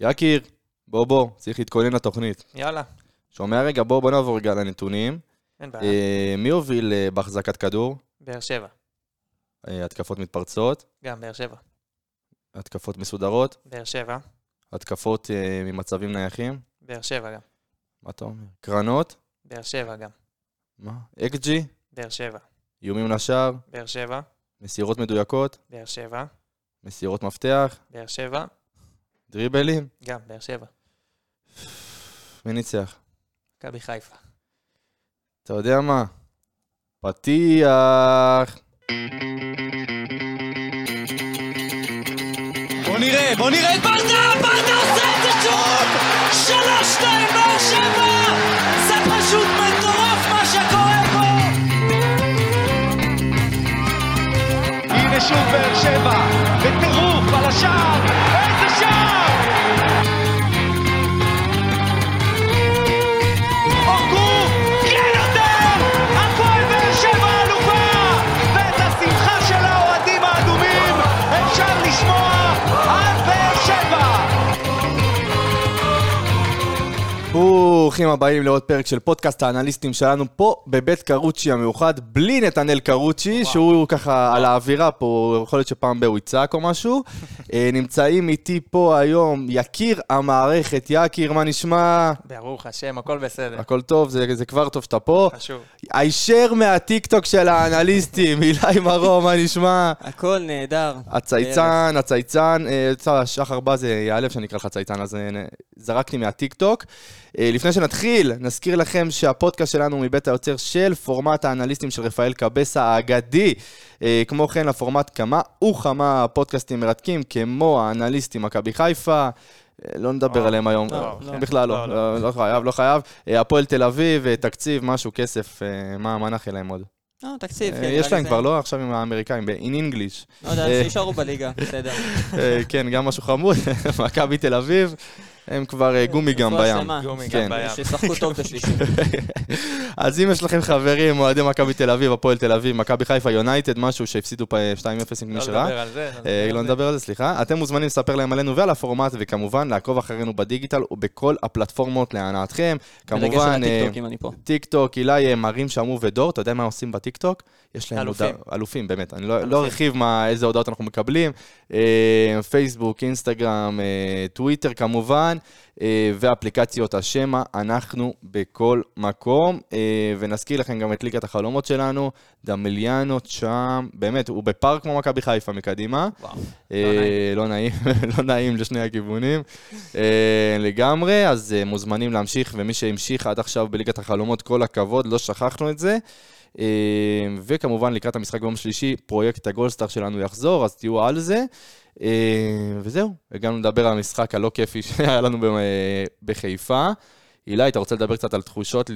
יקיר, בוא בוא, צריך להתכונן לתוכנית. יאללה, שומע רגע, בוא בוא נעבור רגע לנתונים. אין בעיה. אה, מי הוביל אה, בהחזקת כדור? באר שבע. אה, התקפות מתפרצות, גם באר שבע. התקפות מסודרות, באר שבע. התקפות אה, ממצבים נייחים. באר שבע גם. מה אתה אומר? קרנות? באר שבע גם. מה? אקג'י? באר שבע. איומים לשער? באר שבע. מסירות מדויקות? באר שבע. מסירות מפתח? באר שבע. דריבלים? גם באר שבע. מי ניצח? מכבי חיפה. אתה יודע מה? פתיח! בוא נראה, בוא נראה את ברדה, ברדה עושה את זה שוב! שלוש, שתיים, באר שבע! זה פשוט מטורף מה שקורה פה! הנה שוב באר שבע, בטירוף על השער! איזה שער! אורגו, כן יותר! הפועל באר שבע אלופה! ואת השמחה של האוהדים האדומים אפשר לשמוע על באר שבע! ברוכים הבאים לעוד פרק של פודקאסט האנליסטים שלנו פה בבית קרוצ'י המאוחד, בלי נתנאל קרוצ'י, שהוא ככה על האווירה פה, יכול להיות שפעם בה הוא יצעק או משהו. אה, נמצאים איתי פה היום יקיר המערכת, יקיר, מה נשמע? ברוך השם, הכל בסדר. הכל טוב, זה, זה כבר טוב שאתה פה. חשוב. הישר מהטיקטוק של האנליסטים, אילי מרום, מה נשמע? הכל נהדר. הצייצן, הצייצן, אה, שחר בא זה יעלב שאני אקרא לך צייצן, אז אה, זרקתי מהטיקטוק. אה, לפני שנתחיל, נזכיר לכם שהפודקאסט שלנו הוא מבית היוצר של פורמט האנליסטים של רפאל קבסה האגדי. אה, כמו כן, לפורמט כמה וכמה פודקאסטים מרתקים, כמו האנליסטים מכבי חיפה. אה, לא נדבר לא, עליהם היום, לא, אה, בכלל לא, לא, לא, לא חייב, לא חייב. אה, הפועל תל אביב, אה, תקציב, משהו, כסף, אה, מה מה נאחל להם עוד? לא, תקציב, אה, כן. יש להם כבר, לא? עכשיו עם האמריקאים, ב-in English. לא יודע, אה, שישארו בליגה, בסדר. אה, כן, גם משהו חמוד, מכבי תל אביב, הם כבר אה, גומי גם בים. גומי כן. גם בים. שישחקו טוב את השלישי. אז אם יש לכם חברים, אוהדי מכבי תל אביב, הפועל תל אביב, מכבי חיפה, יונייטד, משהו שהפסידו פה 2-0 עם מי לא שראה. נדבר על זה. אה, לא נדבר על זה, סליחה. אתם מוזמנים לספר להם עלינו ועל הפורמט, וכמובן לעקוב אחרינו בדיגיטל ובכל הפלטפורמות להנאתכם. כמובן, אה. טיק טוק, אילי, אה, מרים שמור ודור, אתה יודע מה עושים בטיק טוק? יש להם אלופים. הודעה- אלופים, באמת. אני לא- אלופים. לא ארחיב מה- איזה הודעות אנחנו מקבלים. אה, פייסבוק, אינסטגרם, אה, טוויטר כמובן, אה, ואפליקציות השמע, אנחנו בכל מקום. ונזכיר לכם גם את ליגת החלומות שלנו, דמיליאנות שם, באמת, הוא בפארק כמו מכבי חיפה מקדימה. וואו. לא נעים, לא נעים לשני הכיוונים. לגמרי, אז מוזמנים להמשיך, ומי שהמשיך עד עכשיו בליגת החלומות, כל הכבוד, לא שכחנו את זה. אה, וכמובן, לקראת המשחק ביום שלישי, פרויקט הגולדסטאר שלנו יחזור, אז תהיו על זה. אה, וזהו, הגענו לדבר על המשחק הלא כיפי שהיה לנו אה, בחיפה. אילי, אתה רוצה לדבר קצת על תחושות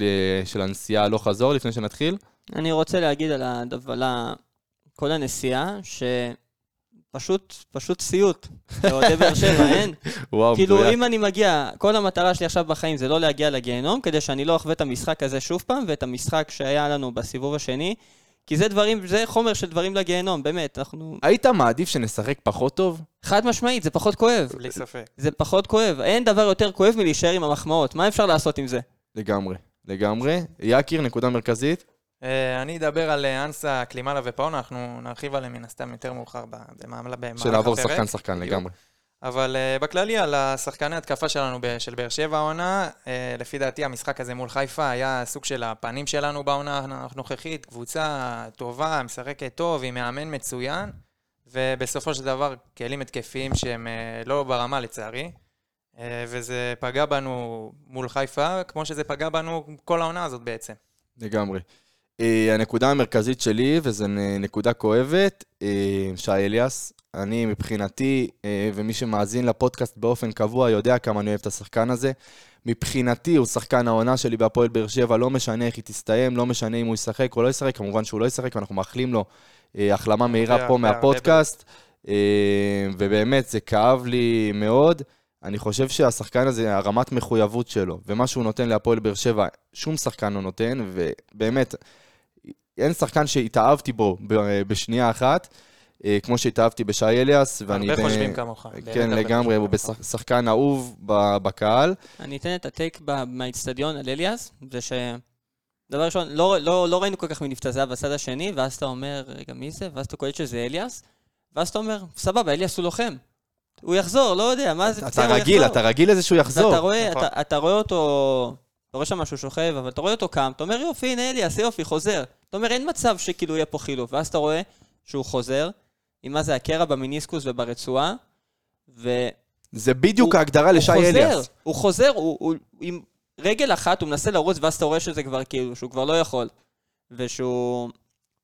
של הנסיעה הלוך חזור לפני שנתחיל? אני רוצה להגיד על הדבר, על ה- כל הנסיעה, שפשוט, פשוט סיוט. לאוהדי באר שבע, אין? וואו, כאילו, מדויק. אם אני מגיע, כל המטרה שלי עכשיו בחיים זה לא להגיע לגיהנום, כדי שאני לא אחווה את המשחק הזה שוב פעם, ואת המשחק שהיה לנו בסיבוב השני, כי זה דברים, זה חומר של דברים לגיהנום, באמת, אנחנו... היית מעדיף שנשחק פחות טוב? חד משמעית, זה פחות כואב. בלי ספק. זה פחות כואב. אין דבר יותר כואב מלהישאר עם המחמאות. מה אפשר לעשות עם זה? לגמרי, לגמרי. יקיר, נקודה מרכזית. אה, אני אדבר על אה, אנסה, קלימאלה ופאונה, אנחנו נרחיב עליהם מן הסתם יותר מאוחר במעמלה- במהלך הפרק. שנעבור שחקן-שחקן. לגמרי. אבל uh, בכללי, על השחקני התקפה שלנו של באר שבע העונה, לפי דעתי המשחק הזה מול חיפה היה סוג של הפנים שלנו בעונה הנוכחית, קבוצה טובה, משחקת טוב, עם מאמן מצוין, ובסופו של דבר כלים התקפיים שהם לא ברמה לצערי, וזה פגע בנו מול חיפה, כמו שזה פגע בנו כל העונה הזאת בעצם. לגמרי. Uh, הנקודה המרכזית שלי, וזו נקודה כואבת, uh, שי אליאס, אני מבחינתי, uh, ומי שמאזין לפודקאסט באופן קבוע יודע כמה אני אוהב את השחקן הזה. מבחינתי הוא שחקן העונה שלי בהפועל באר שבע, לא משנה איך היא תסתיים, לא משנה אם הוא ישחק או לא ישחק, כמובן שהוא לא ישחק, ואנחנו מאחלים לו החלמה מהירה פה מהפודקאסט. ובאמת, זה כאב לי מאוד. אני חושב שהשחקן הזה, הרמת מחויבות שלו, ומה שהוא נותן להפועל באר שבע, שום שחקן לא נותן, ובאמת, אין שחקן שהתאהבתי בו ב- בשנייה אחת. אה, כמו שהתאהבתי בשי אליאס, ואני... הרבה ב- חושבים כמוך. כן, לגמרי, הוא שחקן אהוב ב- בקהל. אני אתן את הטייק ב- מהאיצטדיון על אליאס, זה ש... דבר ראשון, לא, לא, לא ראינו כל כך מי נפצע, זה היה בצד השני, ואז אתה אומר, רגע, מי זה? ואז אתה קולט שזה אליאס, ואז אתה אומר, סבבה, אליאס הוא לוחם. הוא יחזור, לא יודע, מה זה אתה רגיל, יחזור. אתה רגיל לזה שהוא יחזור. ואתה רואה, נכון. אתה, אתה רואה אותו, אתה רואה שם משהו שוכב, אבל אתה רואה אותו קם, אתה אומר, יופי, הנה אליאס, יופי, חוזר. אתה אומר, אין מצב שכאילו יהיה פה חילוף. ואז אתה רואה שהוא חוזר, עם מה זה הקרע במיניסקוס וברצועה, ו... זה בדיוק הוא- ההגדרה לשי הוא חוזר, אליאס. הוא חוזר, הוא, הוא עם רגל אחת, הוא מנסה לרוץ, ואז אתה רואה שזה כבר כאילו, שהוא כבר לא יכול. ושהוא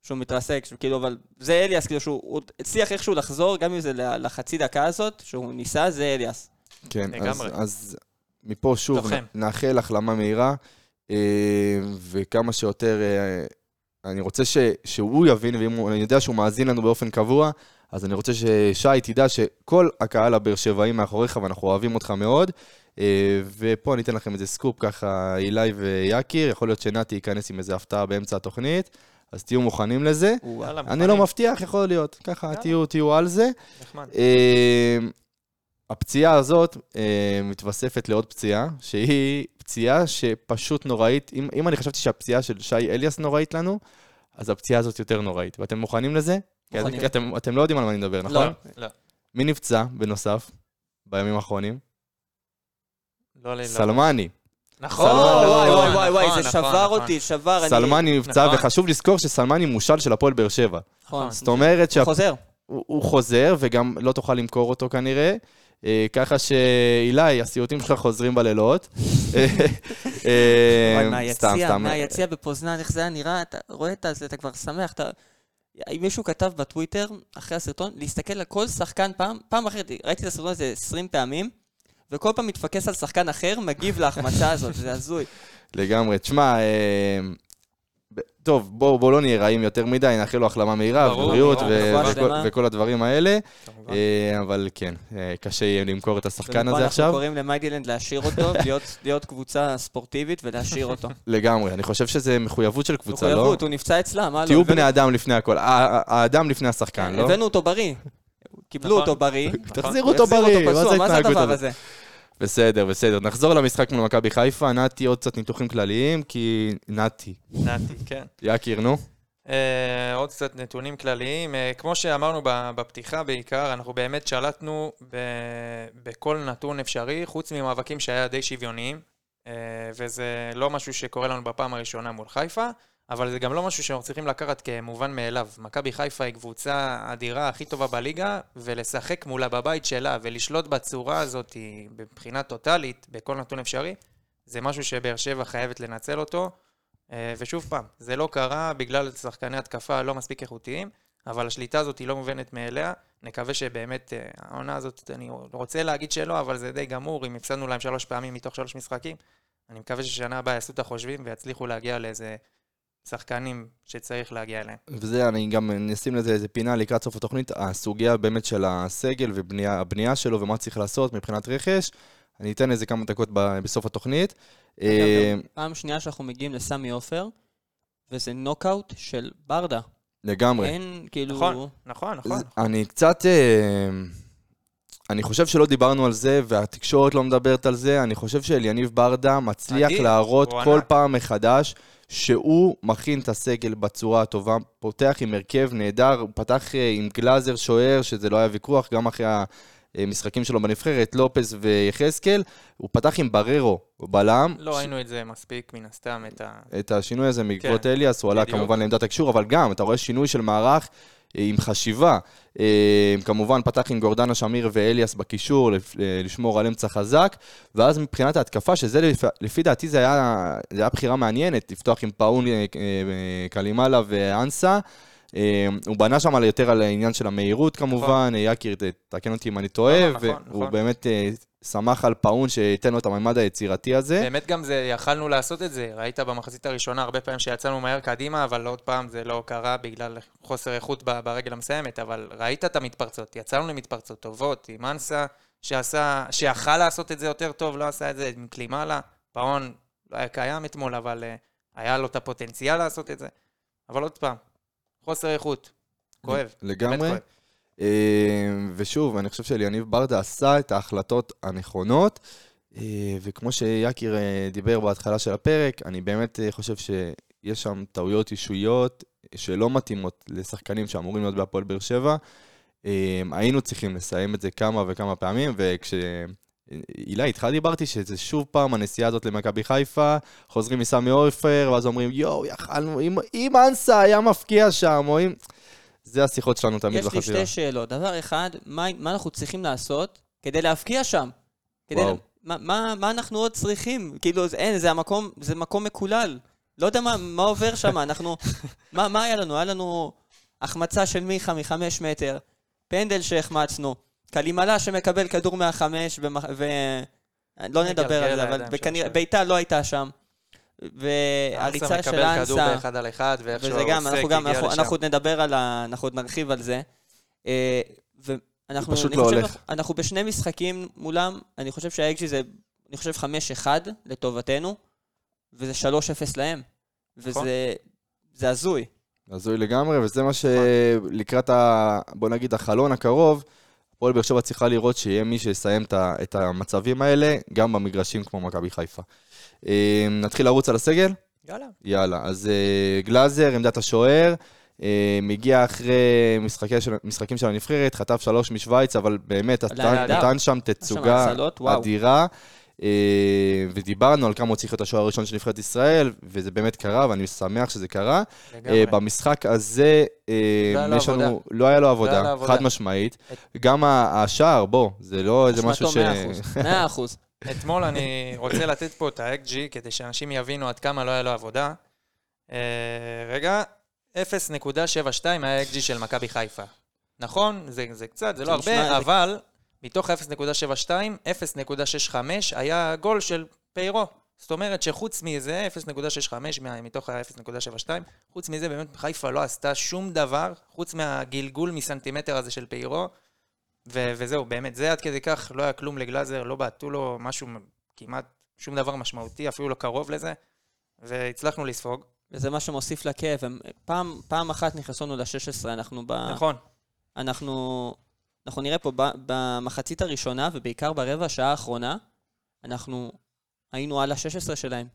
שהוא מתרסק, שהוא כאילו, אבל זה אליאס, כאילו שהוא הוא הצליח איכשהו לחזור, גם אם זה לחצי דקה הזאת, שהוא ניסה, זה אליאס. כן, אז. אז מפה שוב, נאחל החלמה מהירה, אה, וכמה שיותר, אה, אני רוצה ש, שהוא יבין, ואם הוא, אני יודע שהוא מאזין לנו באופן קבוע, אז אני רוצה ששי תדע שכל הקהל הבאר שבעי מאחוריך, ואנחנו אוהבים אותך מאוד. אה, ופה אני אתן לכם איזה סקופ ככה, אילי ויקיר, יכול להיות שנתי ייכנס עם איזה הפתעה באמצע התוכנית, אז תהיו מוכנים לזה. וואלה, אני לא מבטיח, יכול להיות, ככה, יאללה. תהיו, תהיו על זה. נחמד. אה, הפציעה הזאת אה, מתווספת לעוד פציעה, שהיא פציעה שפשוט נוראית. אם, אם אני חשבתי שהפציעה של שי אליאס נוראית לנו, אז הפציעה הזאת יותר נוראית. ואתם מוכנים לזה? כי מוכנים. כי אתם, אתם לא יודעים על מה אני מדבר, נכון? לא. לא. מי נפצע בנוסף בימים האחרונים? לא לי, לא. סלמני. נכון, סלמן, וואי, נכון, וואי, וואי, וואי, נכון, זה נכון, שבר נכון. אותי, שבר. אני- סלמני נפצע, נכון. וחשוב לזכור שסלמני מושל של הפועל באר שבע. נכון. זאת אומרת הוא חוזר. הוא חוזר, וגם לא תוכל למכור אותו כנראה. אה, ככה שאילי, הסיוטים שלך חוזרים בלילות. אה, אה, סתם, סתם. מהיציע בפוזנן, איך זה היה נראה, אתה רואה את זה, אתה כבר שמח, אתה... אם מישהו כתב בטוויטר, אחרי הסרטון, להסתכל על כל שחקן פעם, פעם אחרת, ראיתי את הסרטון הזה 20 פעמים, וכל פעם מתפקס על שחקן אחר, מגיב להחמצה הזאת, זה הזוי. לגמרי. תשמע, טוב, בואו בוא לא נהיה רעים יותר מדי, נאחל לו החלמה מהירה, ובריאות וכל- הדברים האלה. אה, אבל כן, אה, קשה יהיה למכור את השחקן הזה אנחנו עכשיו. קוראים למיידילנד להשאיר אותו, להיות- להיות קבוצה ספורטיבית ולהשאיר אותו. לגמרי. אני חושב שזה מחויבות של קבוצה, לא? מחויבות, הוא נפצע אצלם, מה לא? תהיו בני אדם לפני הכל. האדם לפני השחקן, לא? הבאנו אותו בריא. קיבלו נכון. אותו בריא. תחזירו אותו בריא, מה זה ההתנהגות הזאת? בסדר, בסדר. נחזור למשחק מול מכבי חיפה. נתי, עוד קצת ניתוחים כלליים, כי... נתי. נתי, כן. יקיר, נו. אה, עוד קצת נתונים כלליים. אה, כמו שאמרנו בפתיחה בעיקר, אנחנו באמת שלטנו ב- בכל נתון אפשרי, חוץ ממאבקים שהיה די שוויוניים, אה, וזה לא משהו שקורה לנו בפעם הראשונה מול חיפה, אבל זה גם לא משהו שאנחנו צריכים לקחת כמובן מאליו. מכבי חיפה היא קבוצה אדירה, הכי טובה בליגה, ולשחק מולה בבית שלה ולשלוט בצורה הזאת מבחינה טוטאלית, בכל נתון אפשרי, זה משהו שבאר שבע חייבת לנצל אותו. אה, ושוב פעם, זה לא קרה בגלל שחקני התקפה לא מספיק איכותיים, אבל השליטה הזאת היא לא מובנת מאליה. נקווה שבאמת אה, העונה הזאת, אני רוצה להגיד שלא, אבל זה די גמור, אם הפסדנו להם שלוש פעמים מתוך שלוש משחקים. אני מקווה ששנה הבאה יעשו את החושבים ויצליחו להגיע לאיזה שחקנים שצריך להגיע אליהם. וזה, אני גם נשים לזה איזה פינה לקראת סוף התוכנית, הסוגיה באמת של הסגל והבנייה שלו ומה צריך לעשות מבחינת רכש. אני אתן איזה כמה דקות ב- בסוף התוכנית. אה, אגב, פעם שנייה שאנחנו מגיעים לסמי עופר, וזה נוקאוט של ברדה. לגמרי. אין, כאילו... נכון, נכון, נכון. אני קצת... אה, אני חושב שלא דיברנו על זה, והתקשורת לא מדברת על זה. אני חושב שאליניב ברדה מצליח מדהים, להראות כל ענק. פעם מחדש שהוא מכין את הסגל בצורה הטובה, פותח עם הרכב נהדר, הוא פתח אה, עם גלאזר שוער, שזה לא היה ויכוח, גם אחרי המשחקים שלו בנבחרת, לופס ויחזקאל, הוא פתח עם בררו, בלם. לא ראינו את זה מספיק, מן הסתם, את ה... את השינוי הזה בעקבות כן, אליאס, הוא עלה. כמובן לעמדת הקישור, אבל גם, אתה רואה שינוי של מערך עם חשיבה. אה, כמובן, פתח עם גורדנה שמיר ואליאס בקישור, אה, לשמור על אמצע חזק, ואז מבחינת ההתקפה, שזה לפ- לפי דעתי זה היה, זה היה בחירה מעניינת, לפתוח עם פאון אה, אה, קלימאלה ואנסה. אה, הוא בנה שם יותר על העניין של המהירות כמובן, אה, יקיר, תקן אותי אם אני טועה, נכון, והוא נכון. באמת שמח על פאון שייתן לו את הממד היצירתי הזה. באמת גם זה, יכלנו לעשות את זה. ראית במחצית הראשונה הרבה פעמים שיצאנו מהר קדימה, אבל עוד פעם זה לא קרה בגלל חוסר איכות ברגל המסיימת, אבל ראית את המתפרצות, יצאנו למתפרצות טובות, עם אנסה, שעשה, שיכל לעשות את זה יותר טוב, לא עשה את זה עם קלימאלה. פאון לא היה קיים אתמול, אבל אה, היה לו את הפוטנציאל לעשות את זה. אבל עוד פעם, חוסר איכות. כואב. לגמרי. כואב. אה, ושוב, אני חושב שאליניב ברדה עשה את ההחלטות הנכונות, אה, וכמו שיאקיר אה, דיבר בהתחלה של הפרק, אני באמת חושב שיש שם טעויות אישויות שלא מתאימות לשחקנים שאמורים להיות בהפועל באר שבע. היינו צריכים לסיים את זה כמה וכמה פעמים, וכש... אילי, איתך דיברתי שזה שוב פעם הנסיעה הזאת למכבי חיפה, חוזרים מסמי עופר, ואז אומרים, יואו, יכלנו, אם, אם אנסה היה מפקיע שם, או אם... זה השיחות שלנו תמיד יש לי בחזירה. שתי שאלות. דבר אחד, מה, מה אנחנו צריכים לעשות כדי להבקיע שם? כדי וואו. לה- מה, מה, מה אנחנו עוד צריכים? כאילו, זה- אין, זה המקום, זה מקום מקולל. לא יודע מה, מה עובר שם, אנחנו... מה, מה היה לנו? היה לנו החמצה של מיכה מחמש מטר, פנדל שהחמצנו, קלימלה שמקבל כדור מהחמש, ומח- ו... לא נדבר מגלגל על זה, אבל השוער. בעיטה לא הייתה שם. אנסה והריצה של מקבל כדור אנסה... באחד על אחד, ואיך שהוא וזה גם, עוסק, אנחנו גם, הגיע אנחנו, לשם. אנחנו עוד נדבר על ה... אנחנו עוד נרחיב על זה. אה, ואנחנו, פשוט לא הולך. אנחנו, אנחנו בשני משחקים מולם, אני חושב שהאקג'י זה, אני חושב 5-1 לטובתנו, וזה 3-0 להם. נכון. וזה זה הזוי. הזוי לגמרי, וזה מה שלקראת, ה... בוא נגיד, החלון הקרוב, הפועל באר שבע צריכה לראות שיהיה מי שיסיים את המצבים האלה, גם במגרשים כמו מכבי חיפה. אה, נתחיל לרוץ על הסגל? יאללה. יאללה, אז אה, גלאזר, עמדת השוער, אה, מגיע אחרי של, משחקים של הנבחרת, חטף שלוש משוויץ, אבל באמת נתן, שם תצוגה. אדירה. אה, ודיברנו על כמה הוא צריך להיות השוער הראשון של נבחרת ישראל, וזה באמת קרה, ואני שמח שזה קרה. לגמרי. במשחק הזה, לא היה לו יש לנו, עבודה. לא היה לו עבודה, עבודה. חד משמעית. גם ה- השער, בוא, זה לא איזה משהו ש... אשמתו 100%. 100%. אתמול אני רוצה לתת פה את ה-XG כדי שאנשים יבינו עד כמה לא היה לו עבודה. אה, רגע, 0.72 היה ה-XG של מכבי חיפה. נכון, זה, זה קצת, זה לא הרבה, אבל מתוך 0.72, 0.65 היה גול של פיירו. זאת אומרת שחוץ מזה, 0.65 מה- מתוך ה-0.72, חוץ מזה באמת חיפה לא עשתה שום דבר, חוץ מהגלגול מסנטימטר הזה של פיירו. ו- וזהו, באמת, זה עד כדי כך, לא היה כלום לגלאזר, לא בעטו לו משהו, כמעט שום דבר משמעותי, אפילו לא קרוב לזה, והצלחנו לספוג. וזה מה שמוסיף לכאב. הם- פעם, פעם אחת נכנסנו ל-16, אנחנו ב... נכון, אנחנו, אנחנו נראה פה ב- במחצית הראשונה, ובעיקר ברבע השעה האחרונה, אנחנו היינו על ה-16 שלהם.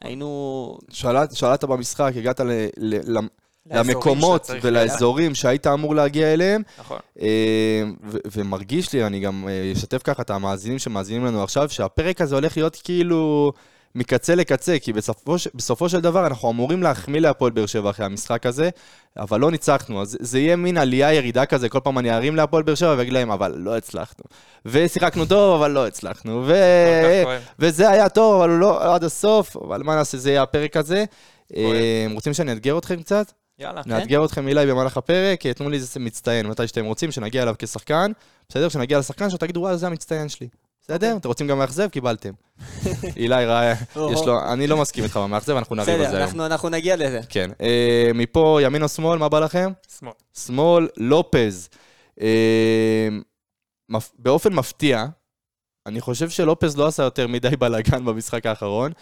היינו... שלט, שלטת במשחק, הגעת ל, ל, ל, למקומות ולאזורים שהיית אמור להגיע אליהם, נכון. אה, ומרגיש לי, אני גם אה, אשתף ככה את המאזינים שמאזינים לנו עכשיו, שהפרק הזה הולך להיות כאילו מקצה לקצה, כי בסופו, ש- בסופו של דבר אנחנו אמורים להחמיא להפועל באר שבע אחרי המשחק הזה, אבל לא ניצחנו, אז זה יהיה מין עלייה ירידה כזה, כל פעם אני ארים להפועל באר שבע ואגיד להם, אבל לא הצלחנו. ושיחקנו טוב, אבל לא הצלחנו. ו... וזה היה טוב, אבל לא עד הסוף, אבל מה נעשה, זה יהיה הפרק הזה. אה, רוצים שאני אאתגר אתכם קצת? יאללה. נאתגר אתכם אילי במהלך הפרק, תנו לי איזה מצטיין, מתי שאתם רוצים, שנגיע אליו כשחקן. בסדר? כשנגיע לשחקן, שתגידו, וואלה, זה המצטיין שלי. בסדר? אתם רוצים גם מאכזב? קיבלתם. אילי ראה, יש לו, אני לא מסכים איתך במאכזב, אנחנו נריב על זה בסדר, היום. אנחנו, אנחנו נגיע לזה. כן. אה, מפה, ימין או שמאל, מה בא לכם? שמאל. שמאל, לופז. אה, באופן מפתיע, אני חושב שלופז לא עשה יותר מדי בלאגן במשחק האחרון.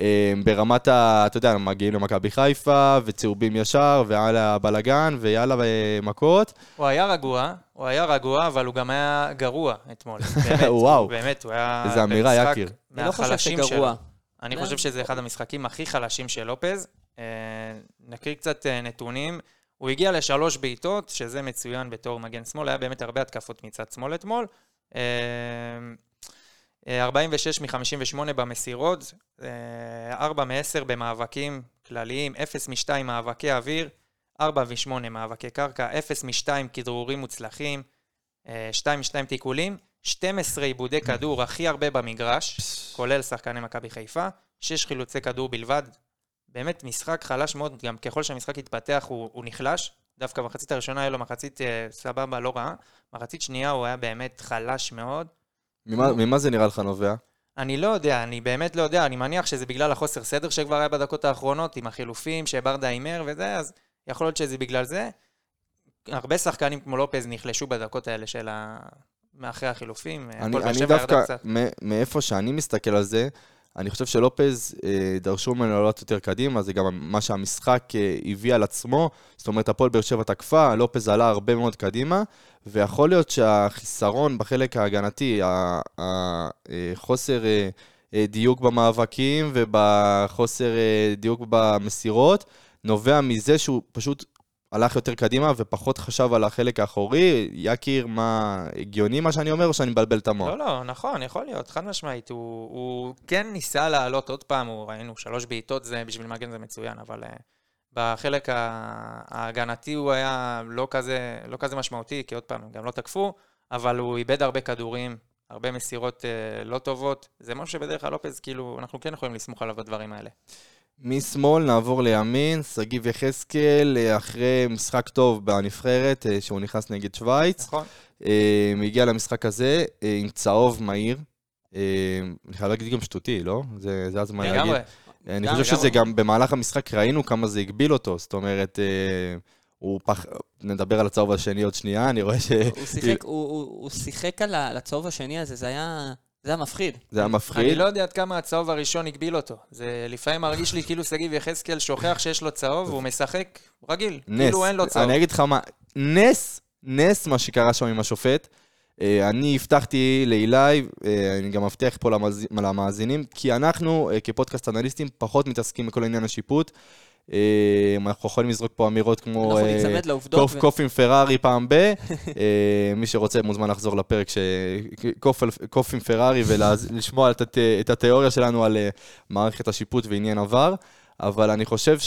אה, ברמת ה... אתה יודע, מגיעים למכבי חיפה, וצהובים ישר, ויאללה בלאגן, ויאללה מכות. הוא היה רגוע, הוא היה רגוע, אבל הוא גם היה גרוע אתמול. באמת, וואו. הוא- באמת, הוא היה... איזה אמירה, יקיר. אני לא חושב שגרוע. שלו. אני לא. חושב שזה אחד המשחקים הכי חלשים של לופז. אה, נקריא קצת אה, נתונים. הוא הגיע לשלוש בעיטות, שזה מצוין בתור מגן שמאל, היה באמת הרבה התקפות מצד שמאל אתמול. אה, אה, 46 מ-58 במסירות, 4 מ-10 במאבקים כלליים, 0 מ-2 מאבקי אוויר, 4 ו-8 מאבקי קרקע, 0 מ-2 כדרורים מוצלחים, 2 מ-2 תיקולים, 12 עיבודי כדור, הכי הרבה במגרש, כולל שחקני מכבי חיפה, 6 חילוצי כדור בלבד. באמת משחק חלש מאוד, גם ככל שהמשחק התפתח הוא, הוא נחלש. דווקא במחצית הראשונה היה לו מחצית אה, סבבה, לא רעה. מחצית שנייה הוא היה באמת חלש מאוד. ממה ממה זה נראה לך נובע? אני לא יודע, אני באמת לא יודע, אני מניח שזה בגלל החוסר סדר שכבר היה בדקות האחרונות, עם החילופים שברדה הימר וזה, אז יכול להיות שזה בגלל זה. הרבה שחקנים כמו לופז נחלשו בדקות האלה של ה... מאחרי החילופים. אני, הפועל באר אני שבע ירדה דווקא, קצת. מ- מאיפה שאני מסתכל על זה, אני חושב שלופז, אה, דרשו ממנו לעלות יותר קדימה, זה גם מה שהמשחק אה, הביא על עצמו. זאת אומרת, הפועל באר שבע תקפה, לופז עלה הרבה מאוד קדימה, ויכול להיות שהחיסרון בחלק ההגנתי, ה- ה- אה, דיוק במאבקים ובחוסר דיוק במסירות, נובע מזה שהוא פשוט הלך יותר קדימה ופחות חשב על החלק האחורי. יקיר, מה, הגיוני מה שאני אומר, או שאני מבלבל את המוח? לא, לא, נכון, יכול להיות, חד משמעית. הוא, הוא כן ניסה לעלות עוד פעם, הוא, ראינו שלוש בעיטות, זה בשביל מגן זה מצוין, אבל uh, בחלק ההגנתי הוא היה לא כזה, לא כזה משמעותי, כי עוד פעם, הם גם לא תקפו, אבל הוא איבד הרבה כדורים, הרבה מסירות uh, לא טובות. זה משהו שבדרך כלל לופז, כאילו, אנחנו כן יכולים לסמוך עליו בדברים האלה. משמאל נעבור לימין, שגיב יחזקאל, אה, אחרי משחק טוב בנבחרת, אה, שהוא נכנס נגד שווייץ, נכון? אה, הגיע למשחק הזה עם צהוב מהיר. אני חייב להגיד גם שטותי, לא? זה זה הזמן להגיד. לגמרי. אני חושב שזה. גם במהלך המשחק ראינו כמה זה הגביל אותו, זאת אומרת, הוא פח... נדבר על הצהוב השני עוד שנייה, אני רואה שזה הוא שיחק, הוא, הוא, הוא שיחק על הצהוב השני הזה, זה היה, זה היה מפחיד. היה אני מפחיד. לא יודע עד כמה הצהוב הראשון הגביל אותו. זה לפעמים מרגיש לי כאילו שגיב יחזקאל שוכח שיש לו צהוב, והוא משחק רגיל. נס. כאילו אין לו צהוב. אני אגיד לך מה, נס, נס מה שקרה שם עם השופט. אה, אני הבטחתי לאילי, אה, אני גם מבטיח פה למאזי- למאזינים, כי אנחנו אה, כפודקאסט אנליסטים פחות מתעסקים בכל עניין השיפוט. אה, אנחנו יכולים לזרוק פה אמירות כמו... אה. קוף, ו- קוף עם פרארי פעם ב. אה, מי שרוצה מוזמן לחזור לפרק ש... קוף, קוף עם פרארי ולשמוע את, הת... את התיאוריה שלנו על מערכת השיפוט ועניין עבר. אבל אני חושב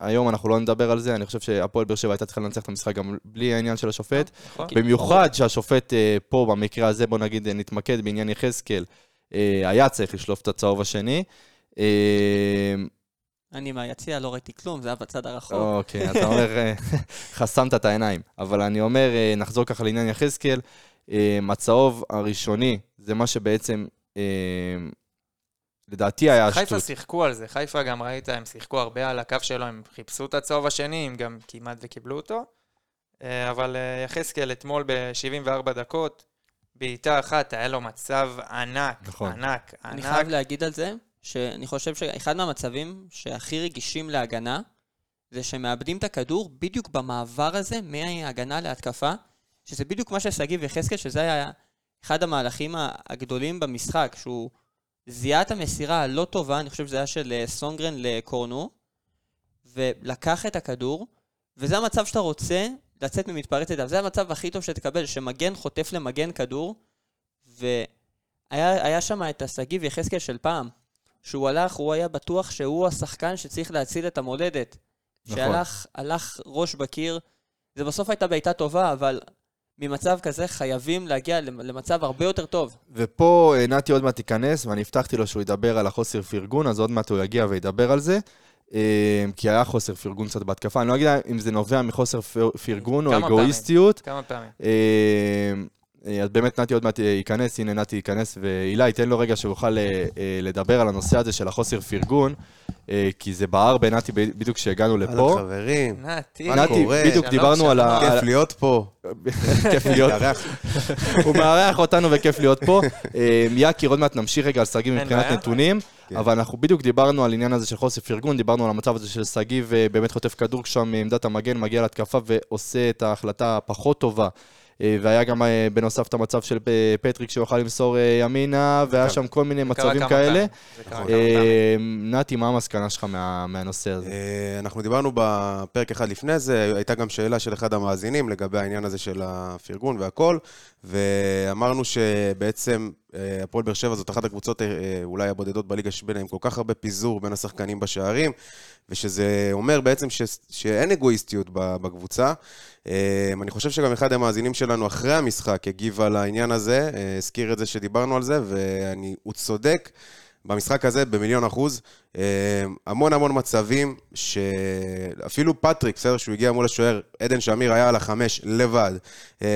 שהיום אנחנו לא נדבר על זה, אני חושב שהפועל באר שבע הייתה צריכה לנצח את המשחק גם בלי העניין של השופט. נכון? במיוחד שהשופט פה, במקרה הזה, בוא נגיד, נתמקד בעניין יחזקאל, היה צריך לשלוף את הצהוב השני. אה, אני מהיציע לא ראיתי כלום, זה היה בצד הרחוק. אוקיי, אתה אומר, אה, חסמת את העיניים. אבל אני אומר, אה, נחזור ככה לעניין יחזקאל. אה, הצהוב הראשוני, זה מה שבעצם, אה, לדעתי היה חיפה השטות. שיחקו על זה, חיפה גם ראית, הם שיחקו הרבה על הקו שלו, הם חיפשו את הצהוב השני, הם גם כמעט וקיבלו אותו. אה, אבל אה, יחזקאל אתמול ב-74 דקות, בעיטה אחת, היה לו מצב ענק, נכון. ענק, אני ענק. חייב להגיד על זה, שאני חושב שאחד מהמצבים שהכי רגישים להגנה, זה שמאבדים את הכדור בדיוק במעבר הזה מהגנה להתקפה, שזה בדיוק מה ששגיב יחזקאל, שזה היה אחד המהלכים הגדולים במשחק, שהוא זיהה את המסירה הלא טובה, אני חושב שזה היה של אה, סונגרן לקורנו, ולקח את הכדור, וזה המצב שאתה רוצה לצאת ממתפרצת ידיו. זה המצב הכי טוב שתקבל, שמגן חוטף למגן כדור, והיה היה שם את השגיב יחזקאל של פעם, שהוא הלך, הוא היה בטוח שהוא השחקן שצריך להציל את המולדת. נכון. שהלך הלך ראש בקיר. זה בסוף הייתה בעיטה טובה, אבל ממצב כזה חייבים להגיע למצב הרבה יותר טוב. ופה אה, נתי עוד מעט ייכנס, ואני הבטחתי לו שהוא ידבר על החוסר פרגון, אז עוד מעט הוא יגיע וידבר על זה. אה, כי היה חוסר פרגון קצת בהתקפה, אני לא אגיד אם זה נובע מחוסר פר- פרגון או כמה אגואיסטיות. כמה פעמים. אה, אה, אז באמת נתי עוד מעט אה, ייכנס, הנה נתי ייכנס, ואילי, תן לו רגע שהוא יוכל אה, אה, לדבר על הנושא הזה של החוסר פרגון, אה, כי זה בער בנתי בדיוק כשהגענו אהלן לפה. חברים, נתי, מה קורה? בדיוק דיברנו על ה... כיף להיות פה. כיף להיות. הוא מארח אותנו וכיף להיות פה. אה, יקיר, עוד מעט נמשיך רגע על שגיב מבחינת. נתונים, כן. אבל אנחנו בדיוק דיברנו על עניין הזה של חוסר פרגון, דיברנו על המצב הזה של שגיב אה, באמת חוטף כדור שם מעמדת המגן, מגיע להתקפה ועושה את ההחלטה הפחות טובה. אה, והיה גם אה, בנוסף את המצב של פטריק שהוא יוכל למסור אה, ימינה, והיה נכון. שם כל מיני מצבים כאלה. נתי, מה המסקנה שלך מה- מהנושא הזה? אנחנו דיברנו בפרק אחד לפני זה, הייתה גם שאלה של אחד המאזינים לגבי העניין הזה של הפרגון והכל, ואמרנו שבעצם אה, הפועל באר שבע זאת אחת הקבוצות אה, אולי הבודדות בליגה שבין עם כל כך הרבה פיזור בין השחקנים בשערים, ושזה אומר בעצם ש, שאין אגואיסטיות בקבוצה. אה, אני חושב שגם אחד המאזינים שלנו אחרי המשחק הגיב על העניין הזה, אה, הזכיר את זה שדיברנו על זה, והוא צודק. במשחק הזה במיליון אחוז, אה, המון המון מצבים שאפילו פטריק, בסדר, שהוא הגיע מול השוער, עדן שמיר היה על החמש לבד. אה,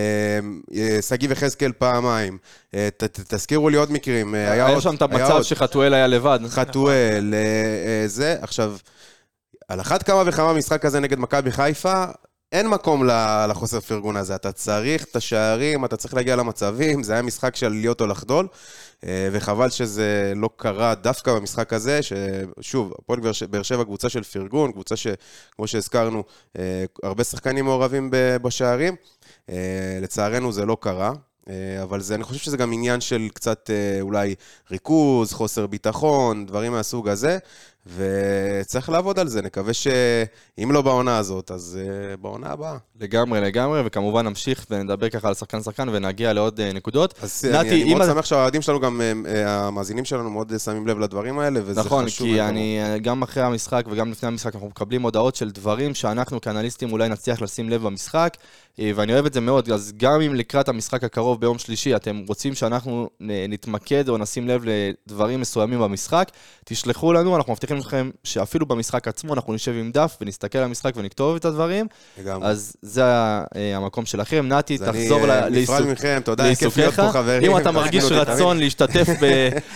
אה, שגיב יחזקאל פעמיים. ת- ת- תזכירו לי עוד מקרים. אה, היה עוד- שם את היה המצב. שחתואל היה לבד. חתואל, זה. עכשיו, על אחת כמה וכמה במשחק הזה נגד מכבי חיפה, אין מקום לחוסר פרגון הזה. אתה צריך את השערים, אתה צריך להגיע למצבים, זה היה משחק של להיות או לחדול. אה, וחבל שזה לא קרה דווקא במשחק הזה, ששוב, הפועל באר שבע קבוצה של פרגון, קבוצה שכמו שהזכרנו, אה, הרבה שחקנים מעורבים בשערים. אה, לצערנו זה לא קרה. אבל זה, אני חושב שזה גם עניין של קצת אולי ריכוז, חוסר ביטחון, דברים מהסוג הזה, וצריך לעבוד על זה. נקווה שאם לא בעונה הזאת, אז אה, בעונה הבאה. לגמרי, לגמרי, וכמובן נמשיך ונדבר ככה על שחקן-שחקן ונגיע לעוד אה, נקודות. אז נתי, אני, אני מאוד שמח שהאוהדים שלנו, גם אה, אה, המאזינים שלנו מאוד שמים לב לדברים האלה, וזה נכון, חשוב. כי מאוד. אני, גם אחרי המשחק וגם לפני המשחק, אנחנו מקבלים הודעות של דברים שאנחנו כאנליסטים אולי נצליח לשים לב במשחק, אה, ואני אוהב את זה מאוד, אז גם אם לקראת המשחק הקרוב ביום שלישי אתם רוצים שאנחנו נתמקד או נשים לב לדברים מסוימים במשחק, תשלחו לנו, אנחנו מבטיחים לכם שאפילו במשחק עצמו אנחנו נשב עם דף ונסתכל על המשחק ונכתוב את הדברים, לגמרי. אז זה אה, המקום שלכם. נתי, אני, תחזור אה, ל- נפרד מכם, תודה, כיף להיות לעיסוקיך. פה חברים. אם אתה מרגיש. רצון להשתתף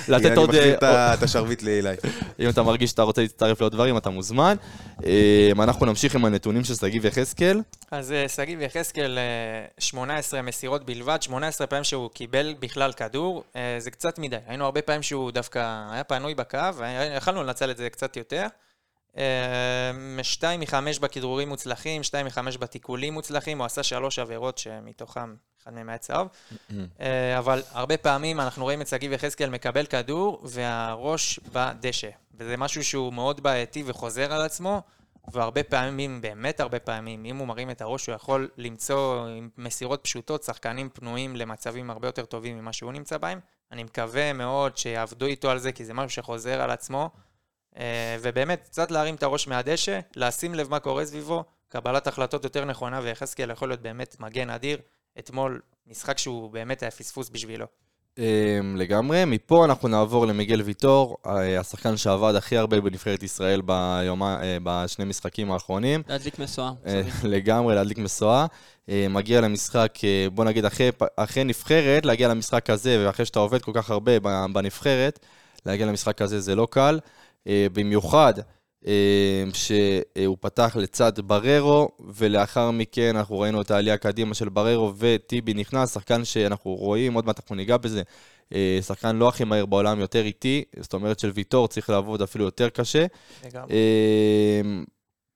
ולתת אני עוד... מחזיר אה, את ה- את השרביט לאילי. אם אתה מרגיש שאתה רוצה להצטרף לעוד דברים, אתה מוזמן. אה, אנחנו נמשיך עם הנתונים של שגיב יחזקאל. אז אה, שגיב יחזקאל, אה, 18 מסירות בלבד, 18 פעמים שהוא קיבל בכלל כדור, אה, זה קצת מדי. היינו הרבה פעמים שהוא דווקא היה פנוי בקו, ויכלנו לנצל את זה קצת יותר. 2 מ-5 בכדרורים מוצלחים, 2 מ-5 בתיקולים מוצלחים, הוא עשה שלוש עבירות שמתוכם אחד מהם היה צהוב. אה, אבל הרבה פעמים אנחנו רואים את שגיב יחזקאל מקבל כדור והראש בדשא. וזה משהו שהוא מאוד בעייתי וחוזר על עצמו, והרבה פעמים, באמת הרבה פעמים, אם הוא מרים את הראש, הוא יכול למצוא עם מסירות פשוטות שחקנים פנויים למצבים הרבה יותר טובים ממה שהוא נמצא בהם. אני מקווה מאוד שיעבדו איתו על זה, כי זה משהו שחוזר על עצמו. אה, ובאמת, קצת להרים את הראש מהדשא, לשים לב מה קורה סביבו, קבלת החלטות יותר נכונה, ויחזקאל יכול להיות באמת מגן אדיר. אתמול, משחק שהוא באמת היה פספוס בשבילו. אה, לגמרי. מפה אנחנו נעבור למיגל ויטור, השחקן שעבד הכי הרבה בנבחרת ישראל ביומה- אה, בשני משחקים האחרונים. להדליק משואה. אה, לגמרי, להדליק משואה. אה, מגיע למשחק, בוא נגיד, אחרי, אחרי נבחרת, להגיע למשחק הזה, ואחרי שאתה עובד כל כך הרבה בנבחרת, להגיע למשחק הזה זה לא קל. במיוחד שהוא פתח לצד בררו, ולאחר מכן אנחנו ראינו את העלייה קדימה של בררו, וטיבי נכנס, שחקן שאנחנו רואים, עוד מעט אנחנו ניגע בזה, אה, שחקן לא הכי מהיר בעולם, יותר איטי, זאת אומרת של ויטור צריך לעבוד אפילו יותר קשה. לגמרי. אה,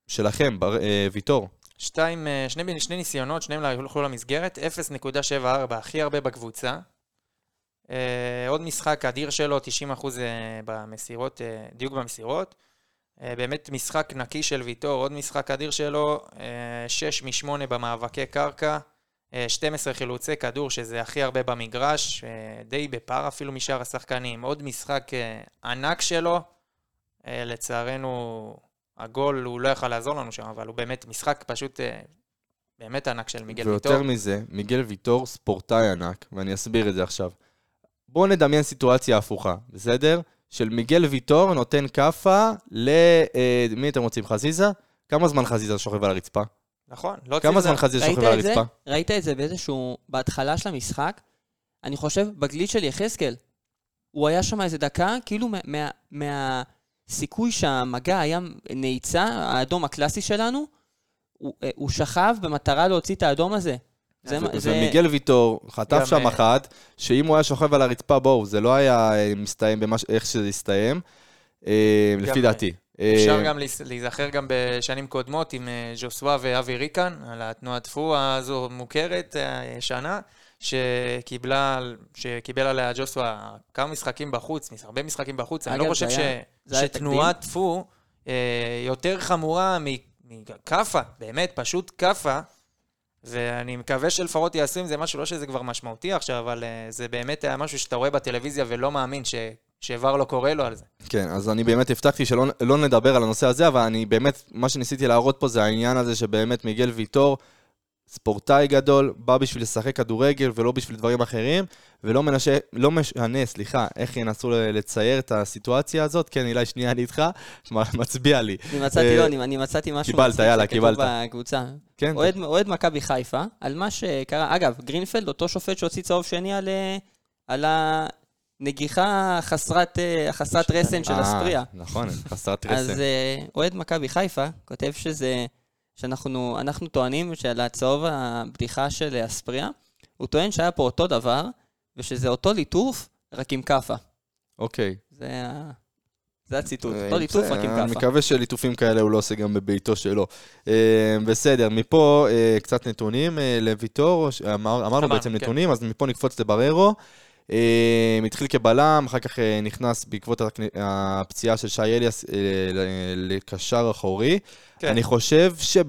שלכם, בר- אה, ויטור. שתיים, אה, שני, שני ניסיונות, שניהם הלכו למסגרת, 0.74, הכי הרבה בקבוצה. עוד משחק אדיר שלו, 90% אה, במסירות, דיוק במסירות. אה, באמת משחק נקי של ויטור, עוד משחק אדיר שלו, 6 מ-8 במאבקי קרקע, אה, 12 חילוצי כדור, שזה הכי הרבה במגרש, אה, די בפער אפילו משאר השחקנים. עוד משחק אה, ענק שלו, אה, לצערנו הגול, הוא לא יכל לעזור לנו שם, אבל הוא באמת משחק פשוט אה, באמת ענק של מיגל ויטור. ויותר מזה, מיגל ויטור ספורטאי ענק, ואני אסביר את זה עכשיו. בואו נדמיין סיטואציה הפוכה, בסדר? של מיגל ויטור נותן כאפה ל... אה, מי אתם רוצים? חזיזה? כמה זמן חזיזה שוכב על הרצפה? נכון, לא כמה ציזה. זמן חזיזה שוכב על? הרצפה? ראית את זה באיזשהו... בהתחלה של המשחק? אני חושב, בגליץ' של יחזקאל. הוא היה שם איזה דקה, כאילו מה- מה- מהסיכוי שהמגע היה נעיצה, האדום הקלאסי שלנו, הוא, אה, הוא שכב במטרה להוציא את האדום הזה. זה, מה- זה, ומיגל ויטור חטף שם אה, אחת, שאם הוא היה שוכב על הרצפה, בואו, זה לא היה אה, מסתיים במה ש- איך שזה הסתיים, אה, גם, לפי דעתי. אפשר גם להיזכר גם בשנים קודמות עם ז'וסווה ואבי ריקן, על התנועת טפו הזו מוכרת, ישנה, שקיבלה, שקיבל עליה ג'וסווה כמה משחקים בחוץ, הרבה משחקים בחוץ. אני לא חושב זה ש- היה- זה היה שתנועת טפו אה, יותר חמורה מכאפה, באמת, פשוט כאפה. ואני מקווה שלפחות יעשו עם זה משהו, לא שזה כבר משמעותי עכשיו, אבל uh, זה באמת היה משהו שאתה רואה בטלוויזיה ולא מאמין ש... שאיבר לא קורא לו על זה. כן, אז אני באמת הבטחתי שלא לא נדבר על הנושא הזה, אבל אני באמת, מה שניסיתי להראות פה זה העניין הזה שבאמת מיגל ויטור, ספורטאי גדול, בא בשביל לשחק כדורגל ולא בשביל דברים אחרים, ולא מנשה, לא משנה, סליחה, איך ינסו לצייר את הסיטואציה הזאת. כן, אילי, שנייה, אני איתך, מצביע לי. אני מצאתי, אה, לא, אני, אני מצאתי משהו קיבלת, יאללה, קיבלת. בקבוצה. כן, אוהד, אוהד מכבי חיפה, על מה שקרה, אגב, גרינפלד, אותו שופט שהוציא צהוב שני על, אה, על הנגיחה חסרת, אה, חסרת רסן של אה, אספריה. נכון, חסרת אז רסן. אה, אוהד מכבי חיפה כותב שזה, שאנחנו אנחנו טוענים שעל הצהוב הבדיחה של אספריה, הוא טוען שהיה פה אותו דבר, ושזה אותו ליטוף רק עם כאפה. אוקיי. זה ה- זה הציטוט. אה, אותו ליטוף, רק עם אני כאפה. מקווה שליטופים כאלה הוא לא עושה גם בביתו שלו. אה, בסדר, מפה אה, קצת נתונים לוויטור, ש- אמר- אמרנו אמרנו, בעצם כן. נתונים, אז מפה נקפוץ לבררו. אה, התחיל כבלם, אחר כך אה, נכנס בעקבות הפציעה של שי אליאס אה, לקשר אחורי. כן. אני חושב שב...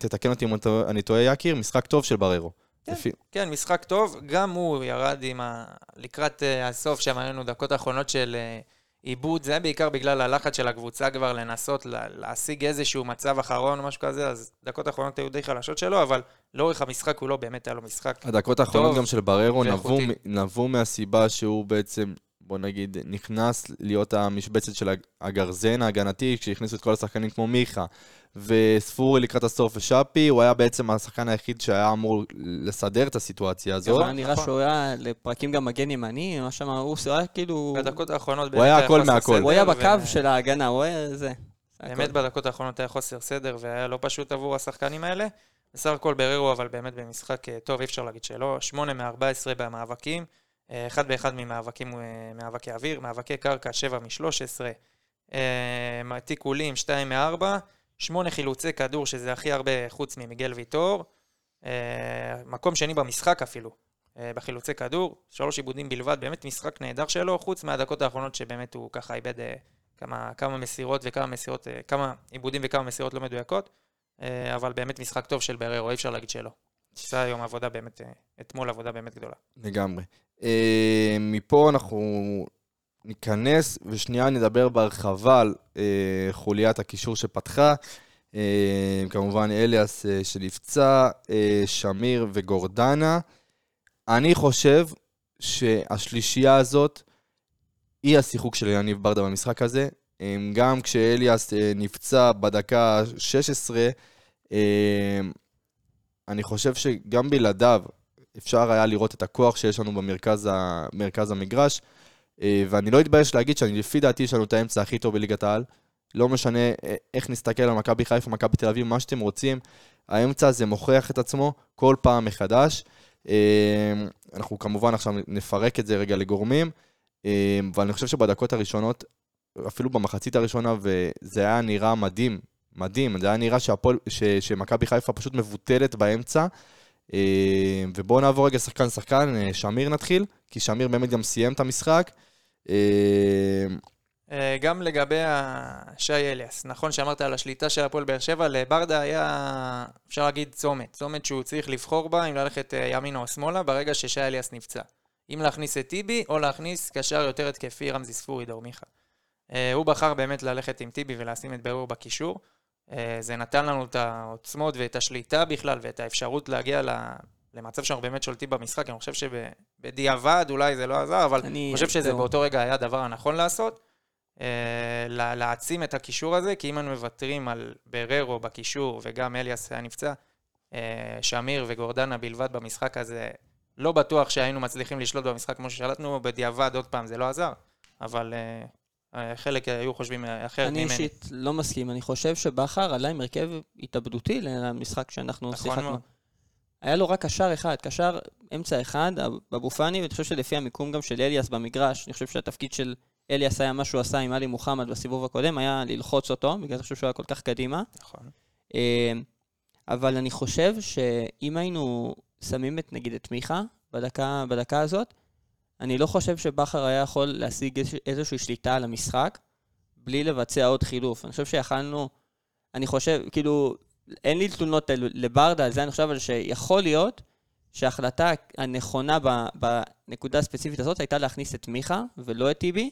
תתקן אותי אם אני טועה, יקיר, משחק טוב של בררו. כן. לפי- כן, משחק טוב. גם הוא ירד עם ה... לקראת הסוף, שם היה לנו דקות האחרונות של עיבוד. זה בעיקר בגלל הלחץ של הקבוצה כבר לנסות לה, להשיג איזשהו מצב אחרון או משהו כזה, אז דקות האחרונות היו די חלשות שלו, אבל לאורך המשחק הוא לא באמת היה לו משחק. הדקות האחרונות גם של בררו נבעו מהסיבה שהוא בעצם, בוא נגיד, נכנס להיות המשבצת של הג- הגרזן ההגנתי, כשהכניסו את כל השחקנים כמו מיכה וספורי לקראת הסוף ושאפי, הוא היה בעצם השחקן היחיד שהיה אמור לסדר את הסיטואציה הזאת. היה נראה. שהוא היה לפרקים גם מגן ימני, מה שם, הוא היה כאילו... בדקות האחרונות הוא היה הכל מהכל. הוא היה בקו של ההגנה, הוא היה זה. באמת. בדקות האחרונות היה חוסר סדר והיה לא פשוט עבור השחקנים האלה. בסך הכל בררו אבל באמת במשחק אה, טוב, אי אפשר להגיד שלא. 8 מ-14 במאבקים, אחד באחד ממאבקים, אה, מאבקי אוויר, מאבקי קרקע 7 מ-13, תיקולים 2 מ-4, 8 חילוצי כדור שזה הכי הרבה חוץ ממיגל ויטור, אה, מקום שני במשחק אפילו. אה, בחילוצי כדור, שלוש עיבודים בלבד, באמת משחק נהדר שלו, חוץ מהדקות האחרונות שבאמת הוא ככה איבד אה, כמה, כמה מסירות וכמה מסירות, אה, כמה עיבודים וכמה מסירות לא מדויקות, אה, אבל באמת משחק טוב של בררו, אי אפשר להגיד שלא. עשה היום עבודה באמת, אה, אתמול עבודה באמת גדולה. לגמרי. אה, מפה אנחנו ניכנס ושנייה נדבר בהרחבה על אה, חוליית הקישור שפתחה. אה, כמובן אליאס שנפצע, שמיר וגורדנה. אני חושב שהשלישייה הזאת היא השיחוק של יניב ברדה במשחק הזה. גם כשאליאס נפצע בדקה 16, אה, אני חושב שגם בלעדיו אפשר היה לראות את הכוח שיש לנו במרכז ה- המגרש, אה, ואני לא אתבייש להגיד שאני, לפי דעתי, יש לנו את האמצע הכי טוב בליגת העל. לא משנה אה, איך נסתכל על מכבי חיפה, מכבי תל אביב, מה שאתם רוצים, האמצע הזה מוכיח את עצמו כל פעם מחדש. אה, אנחנו כמובן עכשיו נפרק את זה רגע לגורמים, אבל אני חושב שבדקות הראשונות, אפילו במחצית הראשונה, וזה היה נראה מדהים, מדהים, זה היה נראה שמכבי חיפה פשוט מבוטלת באמצע. אה, ובואו נעבור רגע שחקן-שחקן, אה, שמיר נתחיל, כי שמיר באמת גם סיים את המשחק. אה, גם לגבי שי אליאס, נכון שאמרת על השליטה של הפועל באר שבע, לברדה היה, אפשר להגיד, צומת. צומת שהוא צריך לבחור בה, אם ללכת ימינה או שמאלה, ברגע ששי אליאס נפצע. אם להכניס את טיבי, או להכניס קשר יותר התקפי, רמזי ספורי, דור מיכה. הוא בחר באמת ללכת עם טיבי ולשים את ברור בקישור. אה, זה נתן לנו את העוצמות ואת השליטה בכלל, ואת האפשרות להגיע ל... למצב שאנחנו באמת שולטים במשחק. אני חושב שבדיעבד אולי זה לא עזר, אבל אני- חושב שזה זהו. באותו רגע היה הדבר הנכון לעשות. אה, לה- להעצים את הקישור הזה, כי אם אנו מוותרים על בררו בקישור וגם אליאס היה נפצע, אה, שמיר וגורדנה בלבד במשחק הזה, לא בטוח שהיינו מצליחים לשלוט במשחק כמו ששלטנו, בדיעבד עוד פעם זה לא עזר, אבל אה, חלק היו חושבים אחרת אני ממני. אישית לא מסכים, אני חושב שבכר עלה עם הרכב התאבדותי למשחק שאנחנו נכון שיחקנו. מאוד. היה לו רק קשר אחד, קשר אמצע אחד, אבו פאני, ואני חושב שלפי המיקום גם של אליאס במגרש, אני חושב שהתפקיד של אליאס היה מה שהוא עשה עם עלי מוחמד בסיבוב הקודם, היה ללחוץ אותו, בגלל זה אני חושב שהוא היה כל כך קדימה. נכון. אה, אבל אני חושב שאם היינו שמים את, נגיד, את מיכה בדקה, בדקה הזאת, אני לא חושב שבכר היה יכול להשיג איזוש- איזושהי שליטה על המשחק בלי לבצע עוד חילוף. אני חושב שיכלנו, אני חושב, כאילו, אין לי תלונות על- לברדה על זה, אני חושב אבל שיכול להיות שההחלטה הנכונה בנקודה הספציפית הזאת הייתה להכניס את מיכה ולא את טיבי,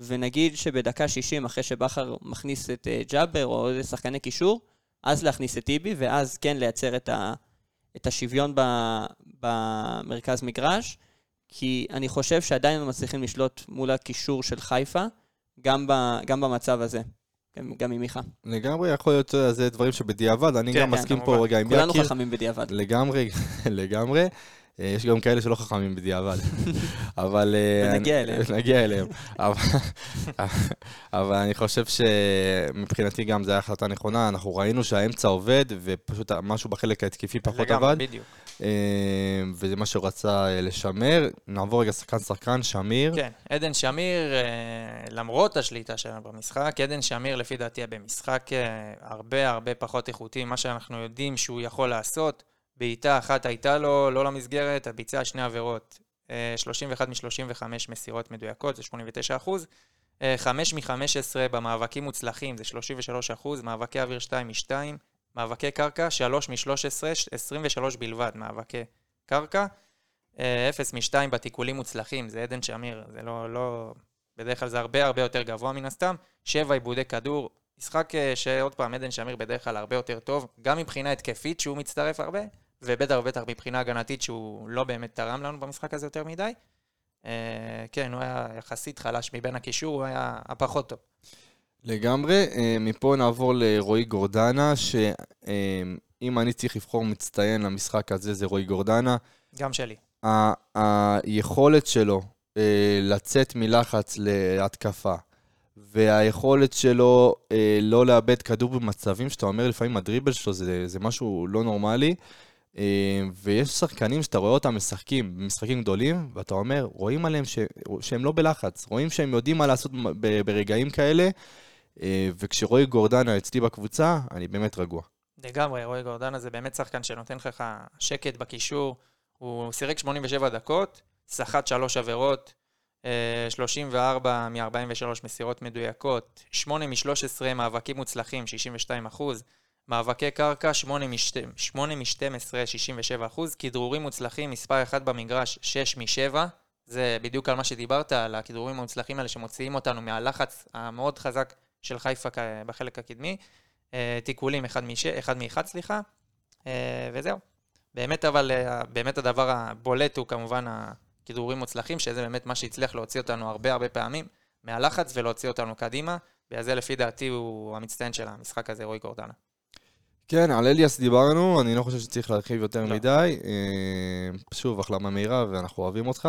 ונגיד שבדקה 60, אחרי שבכר מכניס את אה, ג'אבר או איזה שחקני קישור, אז להכניס את טיבי, ואז כן לייצר את, ה, את השוויון במרכז מגרש, כי אני חושב שעדיין לא מצליחים לשלוט מול הקישור של חיפה, גם, ב, גם במצב הזה, גם, גם עם מיכה. לגמרי יכול להיות שזה דברים שבדיעבד, אני כן, גם כן, מסכים כמובן. פה רגע עם כולנו יקיר. חכמים בדיעבד. לגמרי, לגמרי. אה, יש גם כאלה שלא חכמים בדיעבד. אבל... אה, ונגיע אני- אליהם. נגיע אליהם. אבל- אבל אני חושב שמבחינתי גם זו הייתה החלטה נכונה. אנחנו ראינו שהאמצע עובד, ופשוט משהו בחלק ההתקפי פחות עבד. בדיוק. אה, וזה מה שהוא רצה לשמר. נעבור רגע שחקן-שחקן, שמיר. כן, עדן שמיר, למרות השליטה שלנו במשחק, עדן שמיר לפי דעתי במשחק הרבה הרבה פחות איכותי ממה שאנחנו יודעים שהוא יכול לעשות. בעיטה אחת הייתה לו, לא למסגרת, ביצע שני עבירות. אה, 31 מ-35 מסירות מדויקות, זה 89 אחוז. 5 מ-15 במאבקים מוצלחים, זה 33 אחוז. מאבקי אוויר 2 מ-2. מאבקי קרקע, 3 מ-13, 23 בלבד, מאבקי קרקע. אה, 0 מ-2 בתיקולים מוצלחים, זה עדן שמיר, זה לא, לא... בדרך כלל זה הרבה הרבה יותר גבוה מן הסתם. 7 עיבודי כדור, משחק אה, שעוד פעם, עדן שמיר בדרך כלל הרבה יותר טוב, גם מבחינה התקפית שהוא מצטרף הרבה, ובטח ובטח מבחינה הגנתית שהוא לא באמת תרם לנו במשחק הזה יותר מדי. אה, כן, הוא היה יחסית חלש מבין הקישור, הוא היה הפחות טוב. לגמרי. אה, מפה נעבור לרועי גורדנה, שאם אני צריך לבחור מצטיין למשחק הזה, זה רועי גורדנה. גם שלי. ה- היכולת שלו אה, לצאת מלחץ להתקפה, והיכולת שלו אה, לא לאבד כדור במצבים שאתה אומר לפעמים הדריבל שלו זה, זה משהו לא נורמלי. אה, ויש שחקנים שאתה רואה אותם משחקים במשחקים גדולים, ואתה אומר, רואים עליהם ש, שהם לא בלחץ, רואים שהם יודעים מה לעשות ברגעים כאלה, אה, וכשרועי גורדנה אצלי בקבוצה, אני באמת רגוע. לגמרי, רועי גורדנה זה באמת שחקן שנותן לך שקט בקישור. הוא שיחק 87 דקות, סחט שלוש עבירות, אה, 34 מ-43 מסירות מדויקות, 8 מ-13 מאבקים מוצלחים, 62 אחוז, מאבקי קרקע, 8 מ-12, 67 אחוז, כדרורים מוצלחים, מספר 1 במגרש, 6 מ-7. זה בדיוק על מה שדיברת, על הכדרורים המוצלחים האלה שמוציאים אותנו מהלחץ המאוד חזק של חיפה בחלק הקדמי. אה, תיקולים, אחד מש- אחד מאחד, סליחה, אה, וזהו. באמת, אבל, אה, באמת הדבר הבולט הוא כמובן הכדרורים מוצלחים, שזה באמת מה שהצליח להוציא אותנו הרבה הרבה פעמים מהלחץ ולהוציא אותנו קדימה, בגלל זה לפי דעתי הוא המצטיין של המשחק הזה, רועי גורדנה. כן, על אליאס דיברנו, אני לא חושב שצריך להרחיב יותר לא. מדי. אה, שוב, החלמה מהירה ואנחנו אוהבים אותך.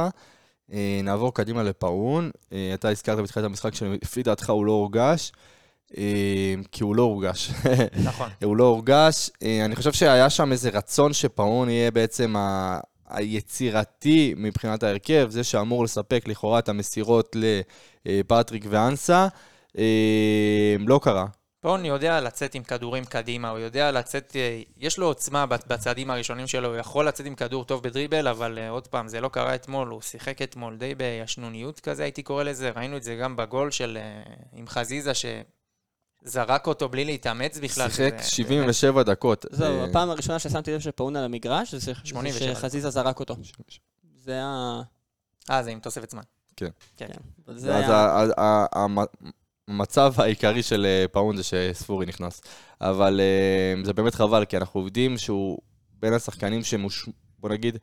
אה, נעבור קדימה לפאון. אה, אתה הזכרת בתחילת המשחק שלפי דעתך הוא לא הורגש, כי הוא לא הורגש. נכון. הוא לא הורגש. אני חושב שהיה שם איזה רצון שפאון יהיה בעצם ה... היצירתי מבחינת ההרכב, זה שאמור לספק לכאורה את המסירות לפטריק ואנסה. לא קרה. פון יודע לצאת עם כדורים קדימה, הוא יודע לצאת, אה, יש לו עוצמה בצ- בצעדים הראשונים שלו, הוא יכול לצאת עם כדור טוב בדריבל, אבל אה, עוד פעם, זה לא קרה אתמול, הוא שיחק אתמול די בישנוניות כזה, הייתי קורא לזה, ראינו את זה גם בגול של, אה, עם חזיזה, שזרק אותו בלי להתאמץ בכלל. שיחק שזה- 77 דקות. זהו, הפעם הראשונה ששמתי לב שפאון על המגרש, זה זה 87. שחזיזה זרק אותו. זה היה... אה, זה עם תוספת זמן. כן. כן. כן. אז. ה- ה- ה- המצב העיקרי של אה, פאון זה שספורי נכנס. אבל אה, זה באמת חבל, כי אנחנו יודעים שהוא בין השחקנים שמוש... בוא נגיד,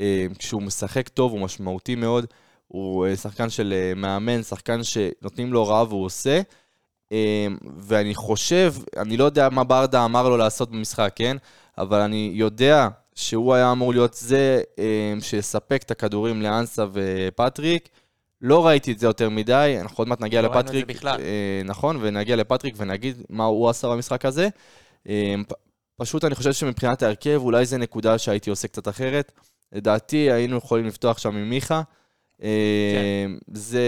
אה, כשהוא משחק טוב הוא משמעותי מאוד. הוא שחקן של מאמן, שחקן שנותנים לו הוראה והוא עושה. ואני חושב, אני לא יודע מה ברדה אמר לו לעשות במשחק, כן? אבל אני יודע שהוא היה אמור להיות זה שיספק את הכדורים לאנסה ופטריק. לא ראיתי את זה יותר מדי, אנחנו עוד מעט נגיע לא לפטריק. אה, נכון, ונגיע לפטריק ונגיד מה הוא עשה במשחק הזה. אה, פשוט אני חושב שמבחינת ההרכב, אולי זו נקודה שהייתי עושה קצת אחרת. לדעתי היינו יכולים לפתוח שם עם מיכה. אה, כן. זה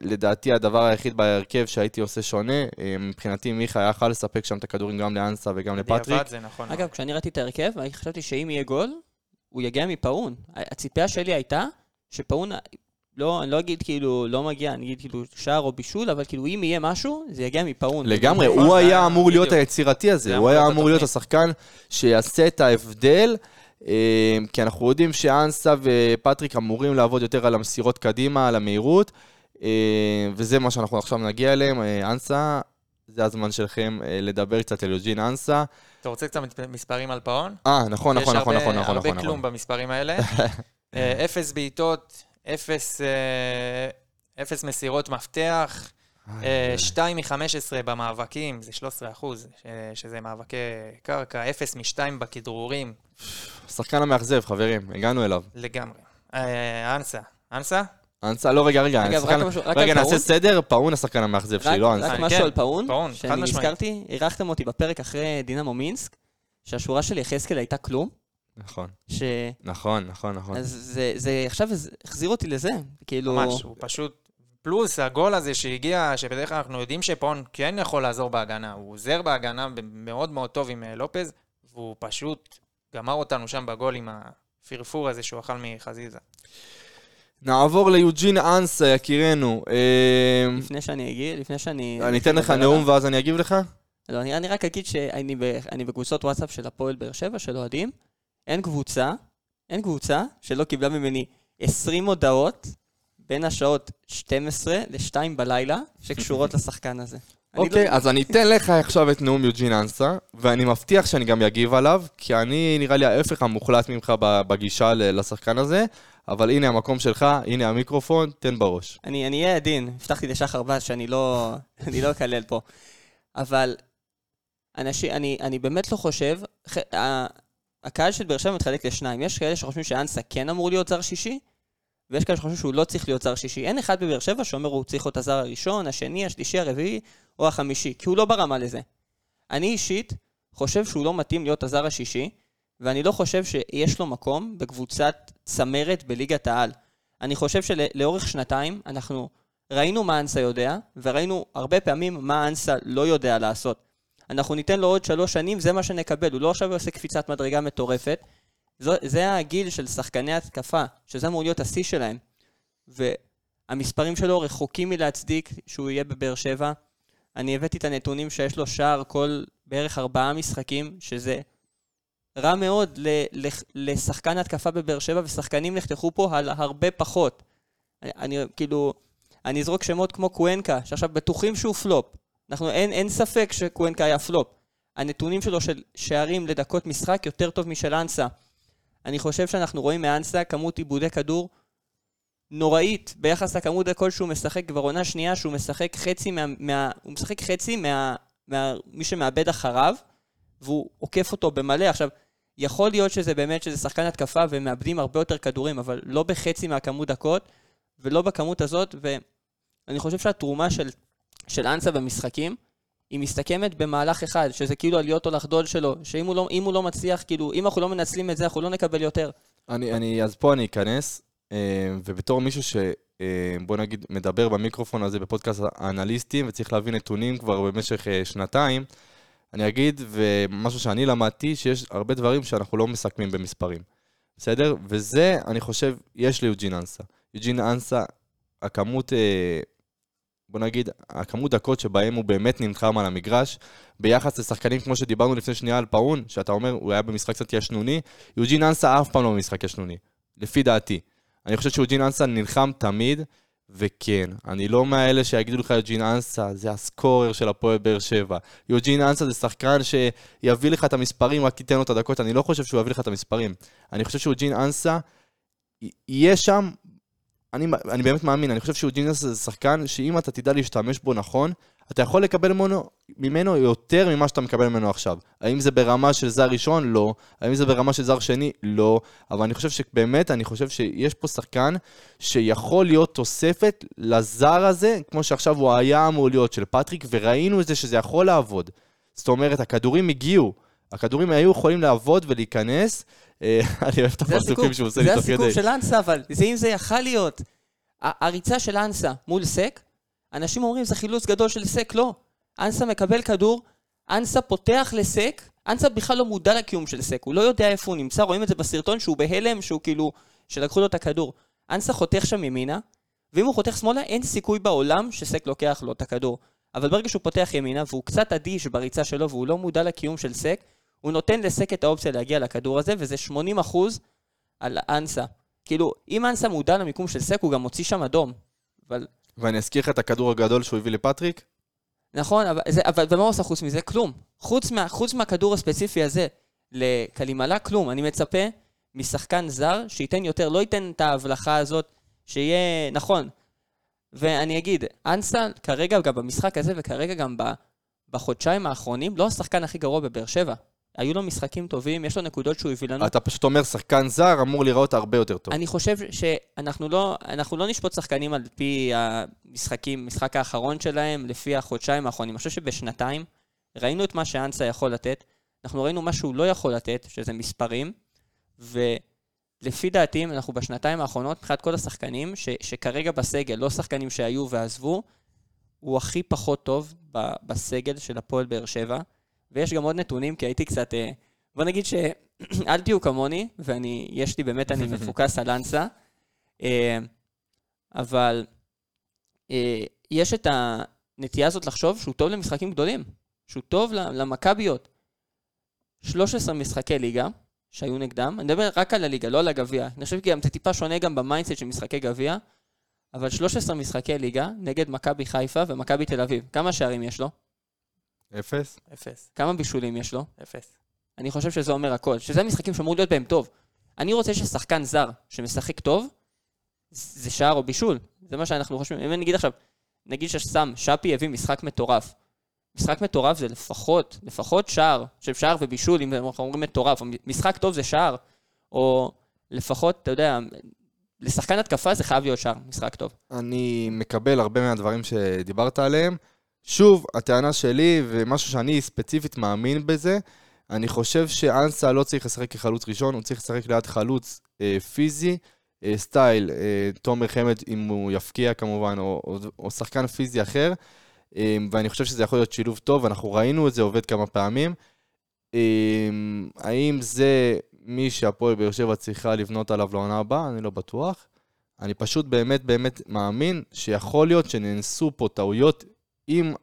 לדעתי הדבר היחיד בהרכב שהייתי עושה שונה. אה, מבחינתי מיכה היה יכול לספק שם את הכדורים גם לאנסה וגם לפטריק. זה נכון. אגב, כשאני ראיתי את ההרכב, אני חשבתי שאם יהיה גול, הוא יגיע מפאון. הציפייה שלי הייתה שפאון, לא, אני לא אגיד כאילו לא מגיע, אני אגיד כאילו שער או בישול, אבל כאילו אם יהיה משהו, זה יגיע מפאון. לגמרי, נכון, הוא היה אמור להיות. היצירתי הזה, זה הוא היה אמור להיות. השחקן שיעשה את ההבדל, אה, כי אנחנו יודעים שאנסה ופטריק אמורים לעבוד יותר על המסירות קדימה, על המהירות, אה, וזה מה שאנחנו עכשיו נגיע אליהם. אה, אנסה, זה הזמן שלכם לדבר קצת על יוג'ין אנסה. אתה רוצה קצת מספרים על פאון? אה, נכון, נכון, יש נכון, הרבה- נכון, נכון, הרבה נכון. כלום במספרים האלה. אפס בעיטות, אפס, אה, אפס מסירות מפתח, אה, 2 מ-15 במאבקים, זה 13 אחוז, ש- שזה מאבקי קרקע, 0 מ-2 בכדרורים, השחקן המאכזב, חברים, הגענו אליו. לגמרי. אה, אנסה, אנסה? אנסה, לא, רגע, רגע, אגב, השחקן- רק משהו- רק רגע, נעשה. סדר, פאון השחקן המאכזב שלי, לא אנסה. רק משהו כן. על פאון, שאני. נזכרתי, אירחתם אותי בפרק אחרי דינמו מינסק, שהשורה של יחזקאל הייתה כלום, נכון, ש... נכון, נכון, נכון. אז זה, זה עכשיו החזיר אותי לזה, כאילו... ממש, הוא פשוט... פלוס הגול הזה שהגיע, שבדרך כלל אנחנו יודעים שפאון כן יכול לעזור בהגנה, הוא עוזר בהגנה מאוד מאוד טוב עם אה, לופז, והוא פשוט גמר אותנו שם בגול עם הפרפור הזה שהוא אכל מחזיזה. נעבור ליוג'ין אנסה, יקירנו. אה, לפני שאני אגיד, לפני שאני... אני אתן לך נאום ואז אני אגיב לך? לא, אני, אני רק אגיד שאני ב, אני בקבוצות וואטסאפ של הפועל באר שבע, של אוהדים. אין קבוצה, אין קבוצה שלא קיבלה ממני 20 הודעות בין השעות 12 ל-2 בלילה, שקשורות לשחקן הזה. אוקיי, לא- אז אני אתן לך עכשיו את נאום יוג'ין אנסה, ואני מבטיח שאני גם אגיב עליו, כי אני נראה לי ההפך המוחלט ממך בגישה לשחקן הזה, אבל הנה המקום שלך, הנה המיקרופון, תן בראש. אני אהיה עדין, הבטחתי לשחר בז שאני לא אני לא אקלל פה. אבל אנשים, אני, אני באמת לא חושב, הקהל של באר שבע מתחלק לשניים. יש כאלה שחושבים שאנסה כן אמור להיות זר שישי, ויש כאלה שחושבים שהוא לא צריך להיות זר שישי. אין אחד בבאר שבע שאומר הוא צריך להיות הזר הראשון, השני, השלישי, הרביעי או החמישי, כי הוא לא ברמה לזה. אני אישית חושב שהוא לא מתאים להיות הזר השישי, ואני לא חושב שיש לו מקום בקבוצת צמרת בליגת העל. אני חושב שלאורך שנתיים אנחנו ראינו מה אנסה יודע, וראינו הרבה פעמים מה אנסה לא יודע לעשות. אנחנו ניתן לו עוד שלוש שנים, זה מה שנקבל. הוא לא עכשיו עושה קפיצת מדרגה מטורפת. זו, זה הגיל של שחקני התקפה, שזה אמור להיות השיא שלהם. והמספרים שלו רחוקים מלהצדיק שהוא יהיה בבאר שבע. אני הבאתי את הנתונים שיש לו שער כל בערך ארבעה משחקים, שזה רע מאוד ל- ל- לשחקן התקפה בבאר שבע, ושחקנים נחתכו פה על הרבה פחות. אני, אני כאילו, אני אזרוק שמות כמו קוונקה, שעכשיו בטוחים שהוא פלופ. אנחנו, אין, אין ספק שקוונקה היה פלופ. הנתונים שלו של שערים לדקות משחק יותר טוב משל אנסה. אני חושב שאנחנו רואים מאנסה כמות עיבודי כדור נוראית ביחס לכמות דקות שהוא משחק כבר עונה שנייה שהוא משחק חצי מה... מה הוא משחק חצי מה... מה... מי שמאבד אחריו והוא עוקף אותו במלא. עכשיו, יכול להיות שזה באמת שזה שחקן התקפה והם מאבדים הרבה יותר כדורים, אבל לא בחצי מהכמות דקות ולא בכמות הזאת, ואני חושב שהתרומה של, של אנסה במשחקים היא מסתכמת במהלך אחד, שזה כאילו הלהיות או לחדול שלו, שאם הוא, לא, הוא לא מצליח, כאילו, אם אנחנו לא מנצלים את זה, אנחנו לא נקבל יותר. אני, אני, אז פה אני אכנס, אה, ובתור מישהו ש... אה, בוא נגיד, מדבר במיקרופון הזה בפודקאסט האנליסטים, וצריך להביא נתונים כבר במשך אה, שנתיים, אני אגיד, ומשהו שאני למדתי, שיש הרבה דברים שאנחנו לא מסכמים במספרים, בסדר? וזה, אני חושב, יש ליוג'ין אנסה. יוג'ין אנסה, הכמות, בוא נגיד, הכמות דקות שבהם הוא באמת נלחם על המגרש, ביחס לשחקנים כמו שדיברנו לפני שנייה על פאון, שאתה אומר, הוא היה במשחק קצת ישנוני, יוג'ין אנסה אף פעם לא במשחק ישנוני, לפי דעתי. אני חושב שיוג'ין אנסה נלחם תמיד, וכן, אני לא מאלה שיגידו לך יוג'ין אנסה, זה הסקורר של הפועל באר שבע. יוג'ין אנסה זה שחקן שיביא לך את המספרים, רק תיתן לו את הדקות, אני לא חושב שהוא יביא לך את המספרים. אני חושב שיוג'ין אנסה יהיה שם, אני, אני באמת מאמין, אני חושב שיוג'ין אנסה זה שחקן שאם אתה תדע להשתמש בו נכון, אתה יכול לקבל ממנו, ממנו יותר ממה שאתה מקבל ממנו עכשיו. האם זה ברמה של זר ראשון? לא. האם זה ברמה של זר שני? לא. אבל אני חושב שבאמת, אני חושב שיש פה שחקן שיכול להיות תוספת לזר הזה, כמו שעכשיו הוא היה אמור להיות של פטריק, וראינו את זה שזה יכול לעבוד. זאת אומרת, הכדורים הגיעו. הכדורים היו יכולים לעבוד ולהיכנס. אה, אני אוהב את זה הפרצופים שהוא עושה לי זה תוך כדי. הסיכום של אנסה, אבל זה אם זה יכל להיות. הריצה של אנסה מול סק, אנשים אומרים זה חילוץ גדול של סק, לא. אנסה מקבל כדור, אנסה פותח לסק, אנסה בכלל לא מודע לקיום של סק, הוא לא יודע איפה הוא נמצא, רואים את זה בסרטון שהוא בהלם, שהוא כאילו, שלקחו לו את הכדור. אנסה חותך שם ימינה, ואם הוא חותך שמאלה, אין סיכוי בעולם שסק לוקח לו את הכדור. אבל ברגע שהוא פותח ימינה, והוא קצת אדיש בריצה שלו, והוא לא מודע לקיום של סק, הוא נותן לסק את האופציה להגיע לכדור הזה, וזה 80% על אנסה. כאילו, אם אנסה מודע למיקום של סק, הוא גם מוציא שם אדום. אבל, ואני אזכיר לך את הכדור הגדול שהוא הביא לפטריק. נכון, אבל, זה, אבל ומה הוא עושה חוץ מזה? כלום. חוץ, מה, חוץ מהכדור הספציפי הזה, לקלימלה, כלום. אני מצפה משחקן זר שייתן יותר, לא ייתן את ההבלחה הזאת, שיהיה, נכון, ואני אגיד, אנסה כרגע גם במשחק הזה וכרגע גם בחודשיים האחרונים, לא השחקן הכי גרוע בבאר שבע. היו לו משחקים טובים, יש לו נקודות שהוא הביא לנו. אתה פשוט אומר שחקן זר אמור להיראות הרבה יותר טוב. אני חושב שאנחנו לא, לא נשפוט שחקנים על פי המשחקים, משחק האחרון שלהם, לפי החודשיים האחרונים. אני חושב שבשנתיים ראינו את מה שאנסה יכול לתת, אנחנו ראינו מה שהוא לא יכול לתת, שזה מספרים, ולפי דעתי, אנחנו בשנתיים האחרונות, מבחינת כל השחקנים, ש, שכרגע בסגל, לא שחקנים שהיו ועזבו, הוא הכי פחות טוב בסגל של הפועל באר שבע. ויש גם עוד נתונים, כי הייתי קצת... אה, בוא נגיד שאל תהיו כמוני, ואני, יש לי באמת, אני מפוקס על אנסה, אה, אבל אה, יש את הנטייה הזאת לחשוב שהוא טוב למשחקים גדולים, שהוא טוב למכביות. 13 משחקי ליגה שהיו נגדם, אני מדבר רק על הליגה, לא על הגביע. אני חושב שגם זה טיפה שונה גם ב mindset של משחקי גביע, אבל 13 משחקי ליגה נגד מכבי חיפה ומכבי תל אביב. כמה שערים יש לו? אפס? אפס. כמה בישולים יש לו? אפס. אני חושב שזה אומר הכל. שזה המשחקים שאמור להיות בהם טוב. אני רוצה ששחקן זר שמשחק טוב, זה שער או בישול. זה מה שאנחנו חושבים. אם אני אגיד עכשיו, נגיד שסתם, שפי הביא משחק מטורף. משחק מטורף זה לפחות, לפחות שער, עכשיו שער ובישול, אם אנחנו אומרים מטורף, משחק טוב זה שער, או לפחות, אתה יודע, לשחקן התקפה זה חייב להיות שער, משחק טוב. אני מקבל הרבה מהדברים שדיברת עליהם. שוב, הטענה שלי, ומשהו שאני ספציפית מאמין בזה, אני חושב שאנסה לא צריך לשחק כחלוץ ראשון, הוא צריך לשחק ליד חלוץ אה, פיזי, אה, סטייל, אה, תומר חמד, אם הוא יפקיע כמובן, או, או, או שחקן פיזי אחר, אה, ואני חושב שזה יכול להיות שילוב טוב, אנחנו ראינו את זה עובד כמה פעמים. אה, האם זה מי שהפועל באר שבע צריכה לבנות עליו לעונה הבאה? אני לא בטוח. אני פשוט באמת באמת מאמין שיכול להיות שנאנסו פה טעויות עם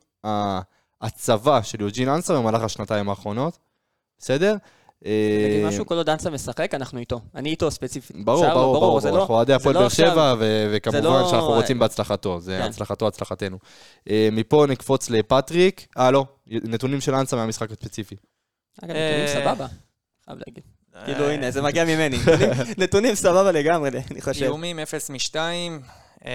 הצבא של יוג'ין אנסה במהלך השנתיים האחרונות, בסדר? תגיד אה, משהו, כל עוד אנסה משחק, אנחנו איתו. אני איתו ספציפית. ברור, ברור, ברור, לא- אנחנו אוהדי הפועל באר שבע, וכמובן לא- שאנחנו רוצים בהצלחתו, זה כן. הצלחתו, הצלחתנו. אה, מפה נקפוץ לפטריק, אה, לא, נתונים של אנסה מהמשחק הספציפי. אגב, נתונים סבבה, חייב להגיד. כאילו, הנה, זה מגיע ממני. נתונים סבבה לגמרי, אני חושב. איומים 0 מ-2, 1.2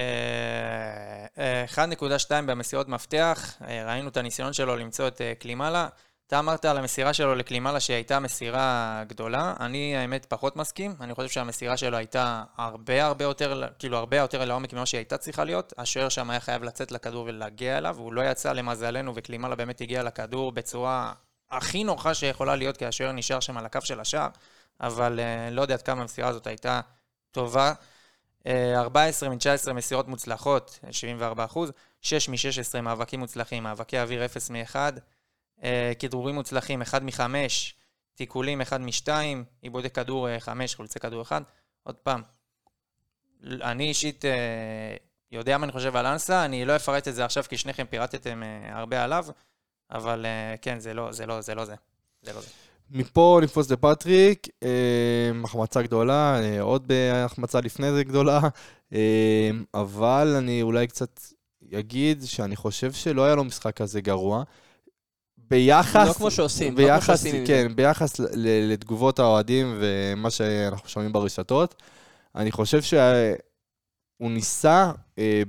במסירות מפתח, אה, ראינו את הניסיון שלו למצוא את אה, קלימלה. אתה אמרת על המסירה שלו לקלימלה שהיא הייתה מסירה גדולה, אני האמת פחות מסכים, אני חושב שהמסירה שלו הייתה הרבה הרבה יותר, כאילו הרבה יותר לעומק ממה שהיא הייתה צריכה להיות, השוער שם היה חייב לצאת לכדור ולהגיע אליו, הוא לא יצא למזלנו וקלימלה באמת הגיע לכדור בצורה הכי נוחה שיכולה להיות, כי השוער נשאר שם על הקו של השער, אבל לא יודע עד כמה המסירה הזאת הייתה טובה. 14 מ-19 מסירות מוצלחות, 74 אחוז, 6 מ-16 מאבקים מוצלחים, מאבקי אוויר 0 מ-1, כדרורים מוצלחים 1 מ-5, תיקולים 1 מ-2, עיבודי כדור 5, חולצי כדור 1. עוד פעם, אני אישית יודע מה אני חושב על אנסה, אני לא אפרט את זה עכשיו כי שניכם פירטתם הרבה עליו, אבל כן, זה לא זה. לא, זה, לא זה. זה לא זה. מפה נקפוץ לפטריק, אה, החמצה גדולה, אה, עוד החמצה לפני זה גדולה, אה, אבל אני אולי קצת אגיד שאני חושב שלא היה לו משחק כזה גרוע. ביחס... לא כמו שעושים, ביחס, לא כמו שעושים. כן, ביחס לתגובות האוהדים ומה שאנחנו שומעים ברשתות, אני חושב שהוא ניסה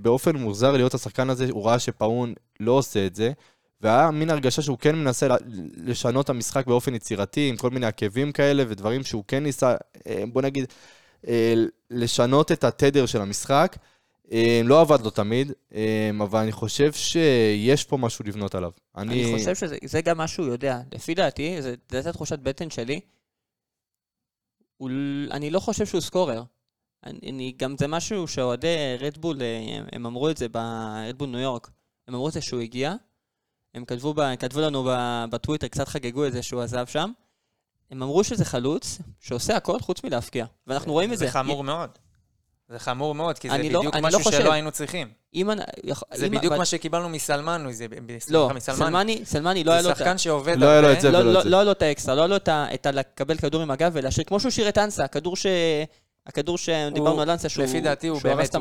באופן מוזר להיות השחקן הזה, הוא ראה שפאון לא עושה את זה. והיה מין הרגשה שהוא כן מנסה לשנות את המשחק באופן יצירתי, עם כל מיני עקבים כאלה ודברים שהוא כן ניסה, אה, בוא נגיד, אה, לשנות את התדר של המשחק. אה, לא עבד לו תמיד, אבל אני חושב שיש פה משהו לבנות עליו. אני, אני חושב שזה גם מה שהוא יודע. לפי דעתי, זו תחושת בטן שלי. הוא, אני לא חושב שהוא סקורר. אני, אני, גם זה משהו שאוהדי רדבול, הם אמרו את זה ברדבול ניו יורק. הם אמרו את זה שהוא הגיע, הם כתבו, ב, כתבו לנו בטוויטר, קצת חגגו את זה שהוא עזב שם. הם אמרו שזה חלוץ שעושה הכל חוץ מלהפקיע. ואנחנו רואים את זה. זה חמור מאוד. זה חמור מאוד, כי זה לא, בדיוק משהו לא שלא היינו צריכים. אם אני, זה אם, בדיוק אבל... מה שקיבלנו מסלמנו, זה לא, סלמני, סלמני לא היה לו את ה... זה שחקן שעובד לא היה לו את זה לא, ולא לא, את זה. לא היה לו את האקסטרה, לא היה לו את ה... לקבל כדור עם הגב ולהשאיר, כמו שהוא שיר את אנסה, הכדור ש... הכדור שדיברנו על אנסה, שהוא לפי דעתי הוא באמת,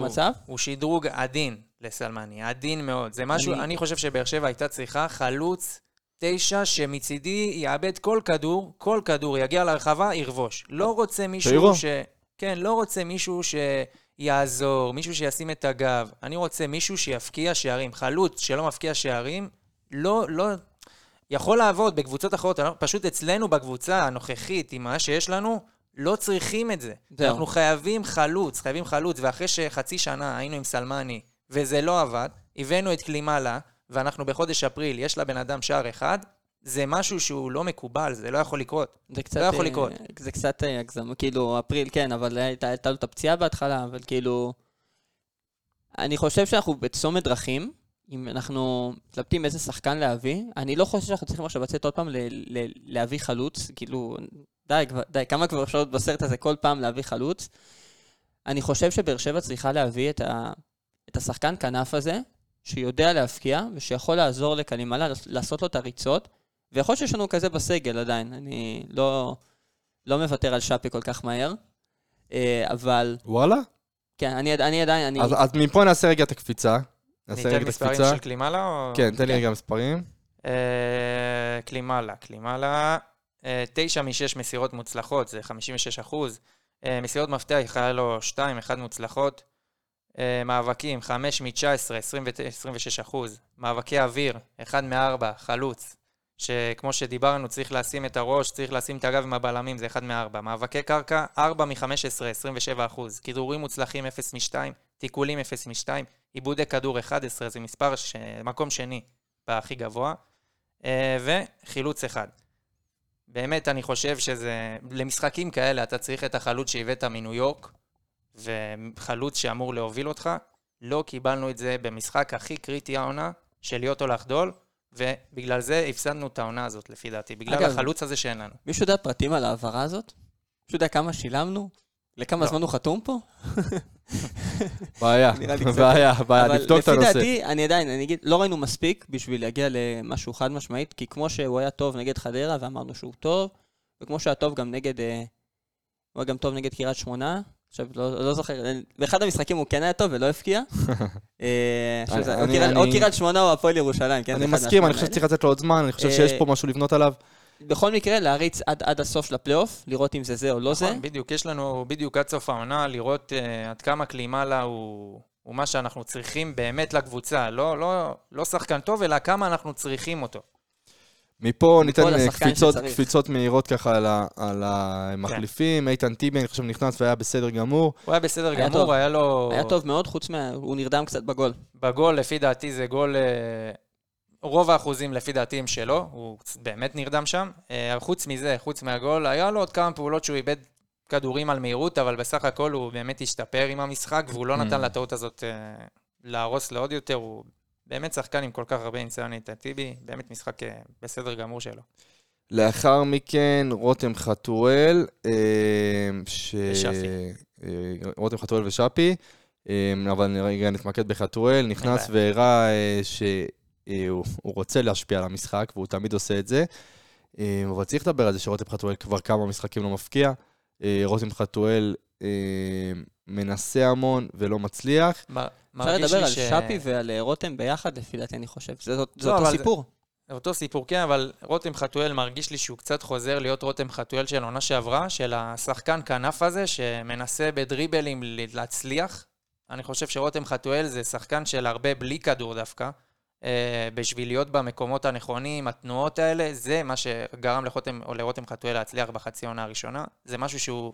הוא שדרוג עדין לסלמני, עדין מאוד. זה משהו, אני חושב שבאר שבע הייתה צריכה חלוץ תשע שמצידי יאבד כל כדור, כל כדור, יגיע לרחבה, ירבוש. לא רוצה מישהו ש... כן, לא רוצה מישהו שיעזור, מישהו שישים את הגב. אני רוצה מישהו שיפקיע שערים. חלוץ שלא מפקיע שערים, לא, לא... יכול לעבוד בקבוצות אחרות, פשוט אצלנו בקבוצה הנוכחית, עם מה שיש לנו, לא צריכים את זה. זהו. אנחנו חייבים חלוץ, חייבים חלוץ, ואחרי שחצי שנה היינו עם סלמני, וזה לא עבד, הבאנו את קלימלה, ואנחנו בחודש אפריל, יש לבן אדם שער אחד, זה משהו שהוא לא מקובל, זה לא יכול לקרות. זה קצת... לא יכול אה, לקרות. זה קצת אה, הגזמה, כאילו, אפריל כן, אבל הייתה לו את הפציעה בהתחלה, אבל כאילו... אני חושב שאנחנו בצומת דרכים, אם אנחנו מתלבטים איזה שחקן להביא, אני לא חושב שאנחנו צריכים עכשיו לצאת עוד פעם ל- ל- להביא חלוץ, כאילו, די, כבר- די, כמה כבר אפשר להיות בסרט הזה כל פעם להביא חלוץ? אני חושב שבאר שבע צריכה להביא את, ה, את השחקן כנף הזה, שיודע להבקיע, ושיכול לעזור לקלימלה לעשות לו את הריצות, ויכול להיות שיש לנו כזה בסגל עדיין, אני לא, לא מוותר על שפי כל כך מהר, אה, אבל וואלה? כן, אני, אני עדיין, אני... אז, אז מפה נעשה רגע את הקפיצה. נעשה רגע ניתן את מספרים הקפיצה. של קלימלה או... כן, תן לי כן. רגע מספרים. אה, קלימלה, קלימלה, אה, תשע משש מסירות מוצלחות, זה 56 אחוז. אה, מסירות מפתח, היה לו שתיים, אחד מוצלחות. אה, מאבקים, חמש מ-19, 26 אחוז. מאבקי אוויר, אחד מארבע, חלוץ. שכמו שדיברנו, צריך לשים את הראש, צריך לשים את הגב עם הבלמים, זה אחד מארבע. מאבקי קרקע, ארבע מ-15, 27 אחוז. כדרורים מוצלחים, 0 מ-2, תיקולים, 0 מ-2. עיבודי כדור, 11, זה מספר, ש... מקום שני בהכי גבוה. אה, וחילוץ אחד. באמת, אני חושב שזה... למשחקים כאלה אתה צריך את החלוץ שהבאת מניו יורק, וחלוץ שאמור להוביל אותך. לא קיבלנו את זה במשחק הכי קריטי העונה, של להיות או לחדול, ובגלל זה הפסדנו את העונה הזאת, לפי דעתי. בגלל אגב, החלוץ הזה שאין לנו. מישהו יודע פרטים על ההעברה הזאת? מישהו יודע כמה שילמנו? לכמה לא. זמן הוא חתום פה? בעיה, בעיה, בעיה, אבל נבדוק את לפי הנושא. דעתי, אני עדיין, אני אגיד, לא ראינו מספיק בשביל להגיע למשהו חד משמעית, כי כמו שהוא היה טוב נגד חדרה, ואמרנו שהוא טוב, וכמו שהיה טוב גם נגד, אה, הוא היה גם טוב נגד קריית שמונה, עכשיו, לא, לא זוכר, אה, באחד המשחקים הוא כן היה טוב ולא הפקיע. אה, או אני- קריית- שמונה או הפועל ירושלים, כן? אני מסכים, אני חושב. שצריך לתת לו עוד זמן, אני חושב אה, שיש פה משהו לבנות עליו. בכל מקרה, להריץ עד, עד הסוף של הפלייאוף, לראות אם זה זה או לא זה. נכון, בדיוק, יש לנו בדיוק עד סוף העונה לראות uh, עד כמה קלימלה הוא, הוא מה שאנחנו צריכים באמת לקבוצה. לא, לא, לא שחקן טוב, אלא כמה אנחנו צריכים אותו. מפה ניתן אה, קפיצות. קפיצות מהירות ככה על ה- על המחליפים. איתן טיבי, אני חושב נכנס והיה בסדר גמור. הוא היה בסדר היה גמור, טוב. היה לו... היה טוב מאוד, חוץ מה... הוא נרדם קצת בגול. בגול, לפי דעתי, זה גול... אה, רוב האחוזים, לפי דעתי, הם שלו. הוא באמת נרדם שם. אה, חוץ מזה, חוץ מהגול, היה לו עוד כמה פעולות שהוא איבד כדורים על מהירות, אבל בסך הכל הוא באמת השתפר עם המשחק, והוא לא נתן Mm. לטעות הזאת להרוס לעוד יותר. הוא באמת שחקן עם כל כך הרבה ניסיון איתן טיבי, באמת משחק אה, בסדר גמור שלו. לאחר מכן, רותם חתואל, אה, ש... ושפי. אה, רותם חתואל ושפי, אה, אבל רגע נתמקד בחתואל, נכנס. והראה אה, שהוא הוא רוצה להשפיע על המשחק, והוא תמיד עושה את זה. אה, אבל צריך לדבר על זה שרותם חתואל כבר כמה משחקים לא מפקיע. רותם חתואל אה, מנסה המון ולא מצליח. אפשר לדבר על ש- שפי ועל אה, רותם ביחד, לפי דעתי, אני חושב. זה זה לא, אותו אבל זה- סיפור. זה אותו סיפור, כן, אבל רותם חתואל מרגיש לי שהוא קצת חוזר להיות רותם חתואל של עונה שעברה, של השחקן כנף הזה, שמנסה בדריבלים ל- להצליח. אני חושב שרותם חתואל זה שחקן של הרבה בלי כדור דווקא. אה, בשביל להיות במקומות הנכונים, התנועות האלה, זה מה שגרם לחותם, או לרותם חתואל להצליח בחצי העונה הראשונה. זה משהו שהוא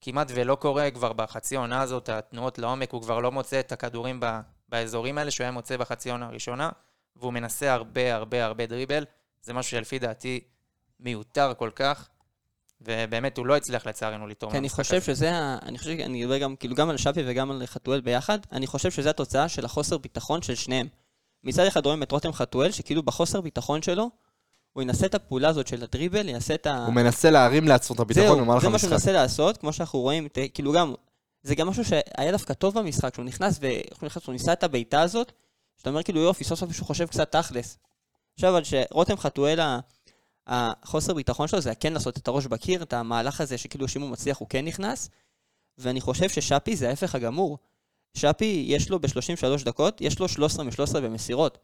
כמעט ולא קורה כבר בחצי העונה הזאת, התנועות לעומק, הוא כבר לא מוצא את הכדורים ב- באזורים האלה שהוא היה מוצא בחצי העונה הראשונה. והוא מנסה הרבה הרבה הרבה דריבל, זה משהו שלפי דעתי מיותר כל כך, ובאמת הוא לא הצליח לצערנו לתרום כי אני חושב. שזה, ה- אני חושב, אני מדבר גם, כאילו, גם על שפי וגם על חתואל ביחד, אני חושב שזה התוצאה של החוסר ביטחון של שניהם. מצד אחד רואים את רותם חתואל, שכאילו בחוסר ביטחון שלו, הוא ינסה את הפעולה הזאת של הדריבל, יעשה את ה... הוא מנסה להרים לעצמו את הביטחון במהלך זה מה שהוא המשחק. מנסה לעשות, כמו שאנחנו רואים, ת- כאילו גם, זה גם משהו שהיה דווקא טוב במשחק, שהוא נכנס ואיך הוא נכנס, הוא ניסה את הבעיטה הזאת, שאתה אומר כאילו יופי, סוף סוף מישהו חושב קצת תכלס. עכשיו, אבל שרותם חתואל, החוסר ביטחון שלו זה כן לעשות את הראש בקיר, את המהלך הזה שכאילו שאם הוא מצליח הוא כן נכנס, ואני חושב ששאפי זה ההפך הגמור. שפי, יש לו ב-33 דקות, יש לו 13 מ-13 במסירות.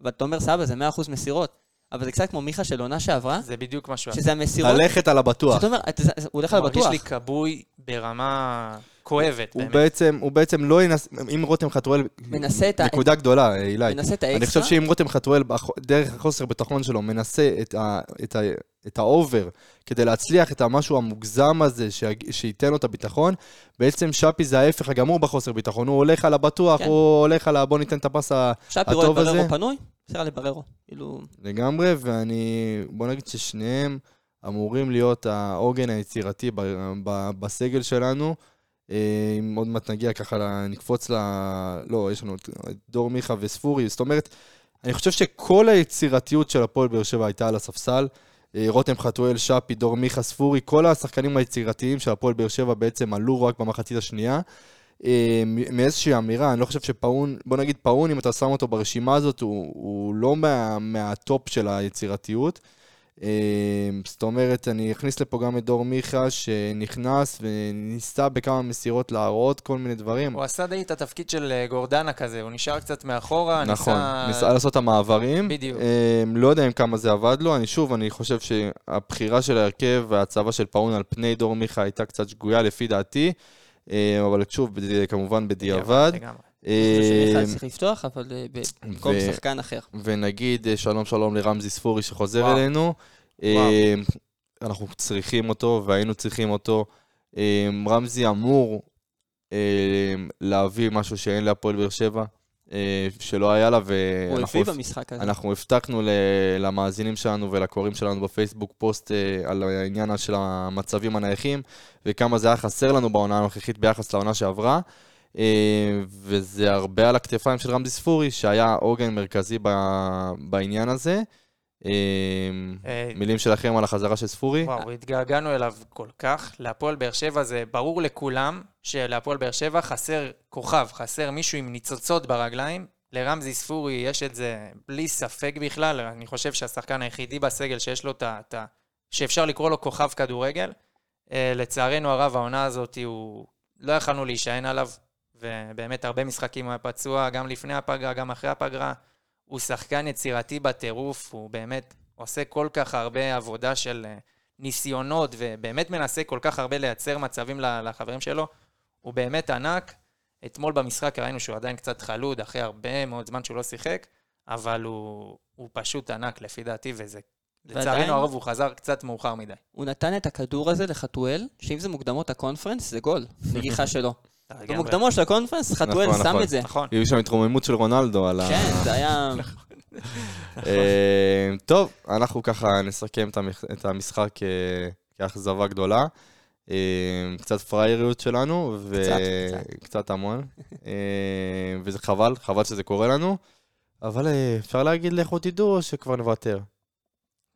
ואתה אומר, סבא, זה 100% מסירות. אבל זה קצת כמו מיכה של עונה שעברה, זה בדיוק מה שהוא עשה. שזה המסירות. ללכת על הבטוח. זאת אומרת, אתה- הוא הולך על מרגיש בטוח. לי כבוי ברמה כואבת, הוא באמת. בעצם, הוא בעצם לא ינסה, אם רותם חתואל, מנסה את ה- נקודה גדולה, אה, אילי. מנסה את אני האקסטרה. חושב שאם רותם חתואל, בח- דרך החוסר ביטחון שלו, מנסה את, ה, את, ה, את ה over כדי להצליח את המשהו המוגזם הזה שיג- שייתן לו את הביטחון, בעצם שפי זה ההפך הגמור בחוסר ביטחון. הוא הולך על הבטוח, כן. הוא הולך על ה... בוא ניתן את הפס ה- שפי רואה את הטוב הזה. בררו פנוי, מסירה לבררו. כאילו, לגמרי, ואני... בוא נגיד ששניהם אמורים להיות העוגן היצירתי ב, ב, בסגל שלנו. אה, אם עוד מעט נגיע ככה, נקפוץ ל... לא, יש לנו את דור מיכה וספורי. זאת אומרת, אני חושב שכל היצירתיות של הפועל באר שבע הייתה על הספסל. אה, רותם חתואל, שפי, דור מיכה, ספורי, כל השחקנים היצירתיים של הפועל באר שבע בעצם עלו רק במחצית השנייה. אה, מאיזושהי אמירה, אני לא חושב שפאון, בוא נגיד פאון, אם אתה שם אותו ברשימה הזאת, הוא, הוא לא מה, מהטופ של היצירתיות. אה, זאת אומרת, אני אכניס לפה גם את דור מיכה, שנכנס וניסה בכמה מסירות להראות כל מיני דברים. הוא עשה די את התפקיד של אה, גורדנה כזה, הוא נשאר קצת מאחורה, נכון, ניסה... ניסה לעשות את המעברים. בדיוק. לא יודע אם כמה זה עבד לו, אני שוב, אני חושב שהבחירה של ההרכב וההצבה של פאון על פני דור מיכה הייתה קצת שגויה לפי דעתי, אבל שוב, כמובן בדיעבד. חושב אה, צריך לפתוח, אבל אה, במקום שחקן אחר. ונגיד אה, שלום שלום לרמזי ספורי שחוזר. אלינו. אה, אנחנו צריכים אותו והיינו צריכים אותו. אה, רמזי אמור אה, להביא משהו שאין להפועל באר שבע, אה, שלא היה לה, ואנחנו. אנחנו הבטחנו למאזינים שלנו ולקוראים שלנו בפייסבוק פוסט אה, על העניין של המצבים הנייחים וכמה זה היה חסר לנו בעונה הנוכחית ביחס לעונה שעברה. אה, וזה הרבה על הכתפיים של רמזי ספורי, שהיה עוגן מרכזי בעניין הזה. אה, אה, מילים שלכם על החזרה של ספורי? וואו, התגעגענו אליו כל כך. להפועל באר שבע זה ברור לכולם שלהפועל באר שבע חסר כוכב, חסר מישהו עם ניצוצות ברגליים. לרמזי ספורי יש את זה בלי ספק בכלל. אני חושב שהשחקן היחידי בסגל שיש לו את ה... את ה- שאפשר לקרוא לו כוכב כדורגל. אה, לצערנו הרב, העונה הזאת, הוא... לא יכלנו להישען עליו, ובאמת הרבה משחקים הוא היה פצוע, גם לפני הפגרה, גם אחרי הפגרה. הוא שחקן יצירתי בטירוף, הוא באמת עושה כל כך הרבה עבודה של אה, ניסיונות, ובאמת מנסה כל כך הרבה לייצר מצבים לחברים שלו. הוא באמת ענק. אתמול במשחק ראינו שהוא עדיין קצת חלוד, אחרי הרבה מאוד זמן שהוא לא שיחק, אבל הוא, הוא פשוט ענק לפי דעתי, וזה... לצערנו הרב הוא חזר קצת מאוחר מדי. הוא נתן את הכדור הזה לחתואל, שאם זה מוקדמות הקונפרנס, זה גול. נגיחה שלו. במוקדמות של הקונפרנס, חתואל נכון, שם נכון. את זה. נכון. יש שם התרוממות של רונלדו על ה... כן, זה היה... אה, טוב, אנחנו ככה נסכם את המשחק אה, כאכזבה גדולה. אה, קצת פראייריות שלנו, קצת, וקצת המון. וזה חבל, חבל שזה קורה לנו. אבל אפשר להגיד לכו תדעו שכבר נוותר.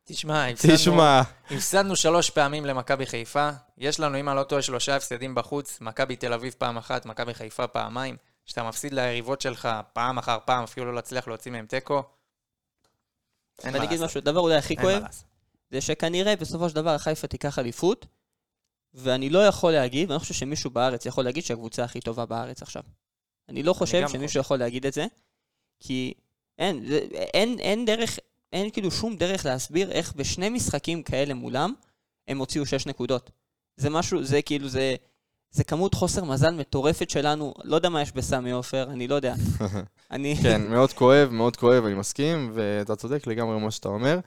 תשמע, הפסדנו, תשמע, הפסדנו שלוש פעמים למכבי חיפה. יש לנו, אם אני לא טועה, שלושה הפסדים בחוץ. מכבי תל אביב פעם אחת, מכבי חיפה פעמיים. כשאתה מפסיד ליריבות שלך פעם אחר פעם, אפילו לא להצליח להוציא מהם תיקו. אין מה ואני אגיד. משהו, הדבר אולי הכי אין כואב. זה שכנראה בסופו של דבר חיפה תיקח אליפות, ואני לא יכול להגיד, ואני לא חושב שמישהו בארץ יכול להגיד שהקבוצה הכי טובה בארץ עכשיו. אני לא חושב גם שמישהו חושב. יכול להגיד את זה, כי אין, זה, אין, אין דרך, אין כאילו שום דרך להסביר איך בשני משחקים כאלה מולם, הם הוציאו שש נקודות. זה משהו, זה כאילו, זה, זה כמות חוסר מזל מטורפת שלנו, לא יודע מה יש בסמי עופר, אני לא יודע. אני... כן, מאוד כואב, מאוד כואב, אני מסכים, ואתה צודק לגמרי במה שאתה אומר.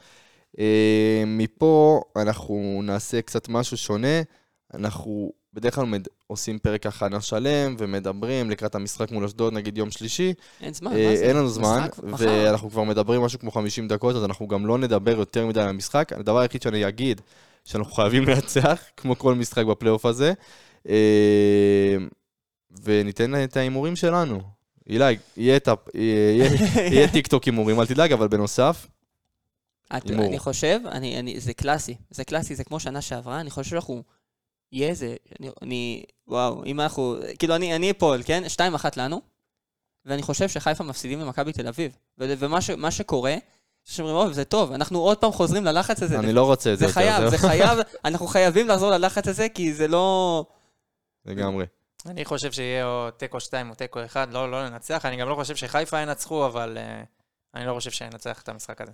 אה, מפה אנחנו נעשה קצת משהו שונה. אנחנו בדרך כלל מד... עושים פרק הכנה שלם ומדברים לקראת המשחק מול אשדוד, נגיד יום שלישי. אין זמן, אה, מה זה? אין לנו זמן, משחק. ואנחנו כבר מדברים משהו כמו 50 דקות, אז אנחנו גם לא נדבר יותר מדי על המשחק. הדבר היחיד שאני אגיד, שאנחנו חייבים לנצח, כמו כל משחק בפלייאוף הזה, אה, וניתן את ההימורים שלנו. אילי, יהיה, ה- יהיה, יהיה טיק טוק הימורים, אל תדאג, אבל בנוסף, את. אני חושב, אני, אני, זה קלאסי, זה קלאסי, זה כמו שנה שעברה, אני חושב שאנחנו, יהיה איזה, אני, אני, וואו, אם אנחנו, כאילו אני, אני אפול, כן? 2-1 לנו, ואני חושב שחיפה מפסידים למכבי תל אביב. ו- ומה ש, מה שקורה, שאומרים, אוי, זה טוב, אנחנו עוד פעם חוזרים ללחץ הזה. אני לא רוצה את זה זה יותר, חייב. זה חייב, אנחנו חייבים לחזור ללחץ הזה, כי זה לא... לגמרי. אני חושב שיהיה או תיקו 2 או תיקו 1, לא, לא לנצח. אני גם לא חושב שחיפה ינצחו, אבל uh, אני לא חושב שננצח את המשחק הזה.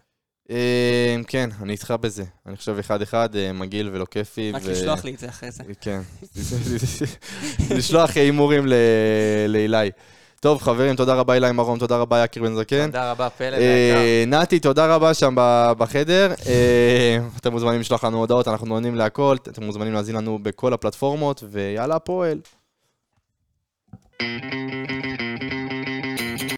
אה, כן, אני איתך בזה. אני חושב אחד-אחד, אה, מגעיל ולא כיפי. רק לשלוח לי את זה אחרי זה. כן. לשלוח הימורים לאילי. טוב, חברים, תודה רבה אילי מרום, תודה רבה יקיר בן זקן. תודה רבה, פלד אה. נתי, תודה רבה שם בחדר. אה, אתם מוזמנים לשלוח לנו הודעות, אנחנו עונים להכל. אתם מוזמנים להזין לנו בכל הפלטפורמות, ויאללה, הפועל.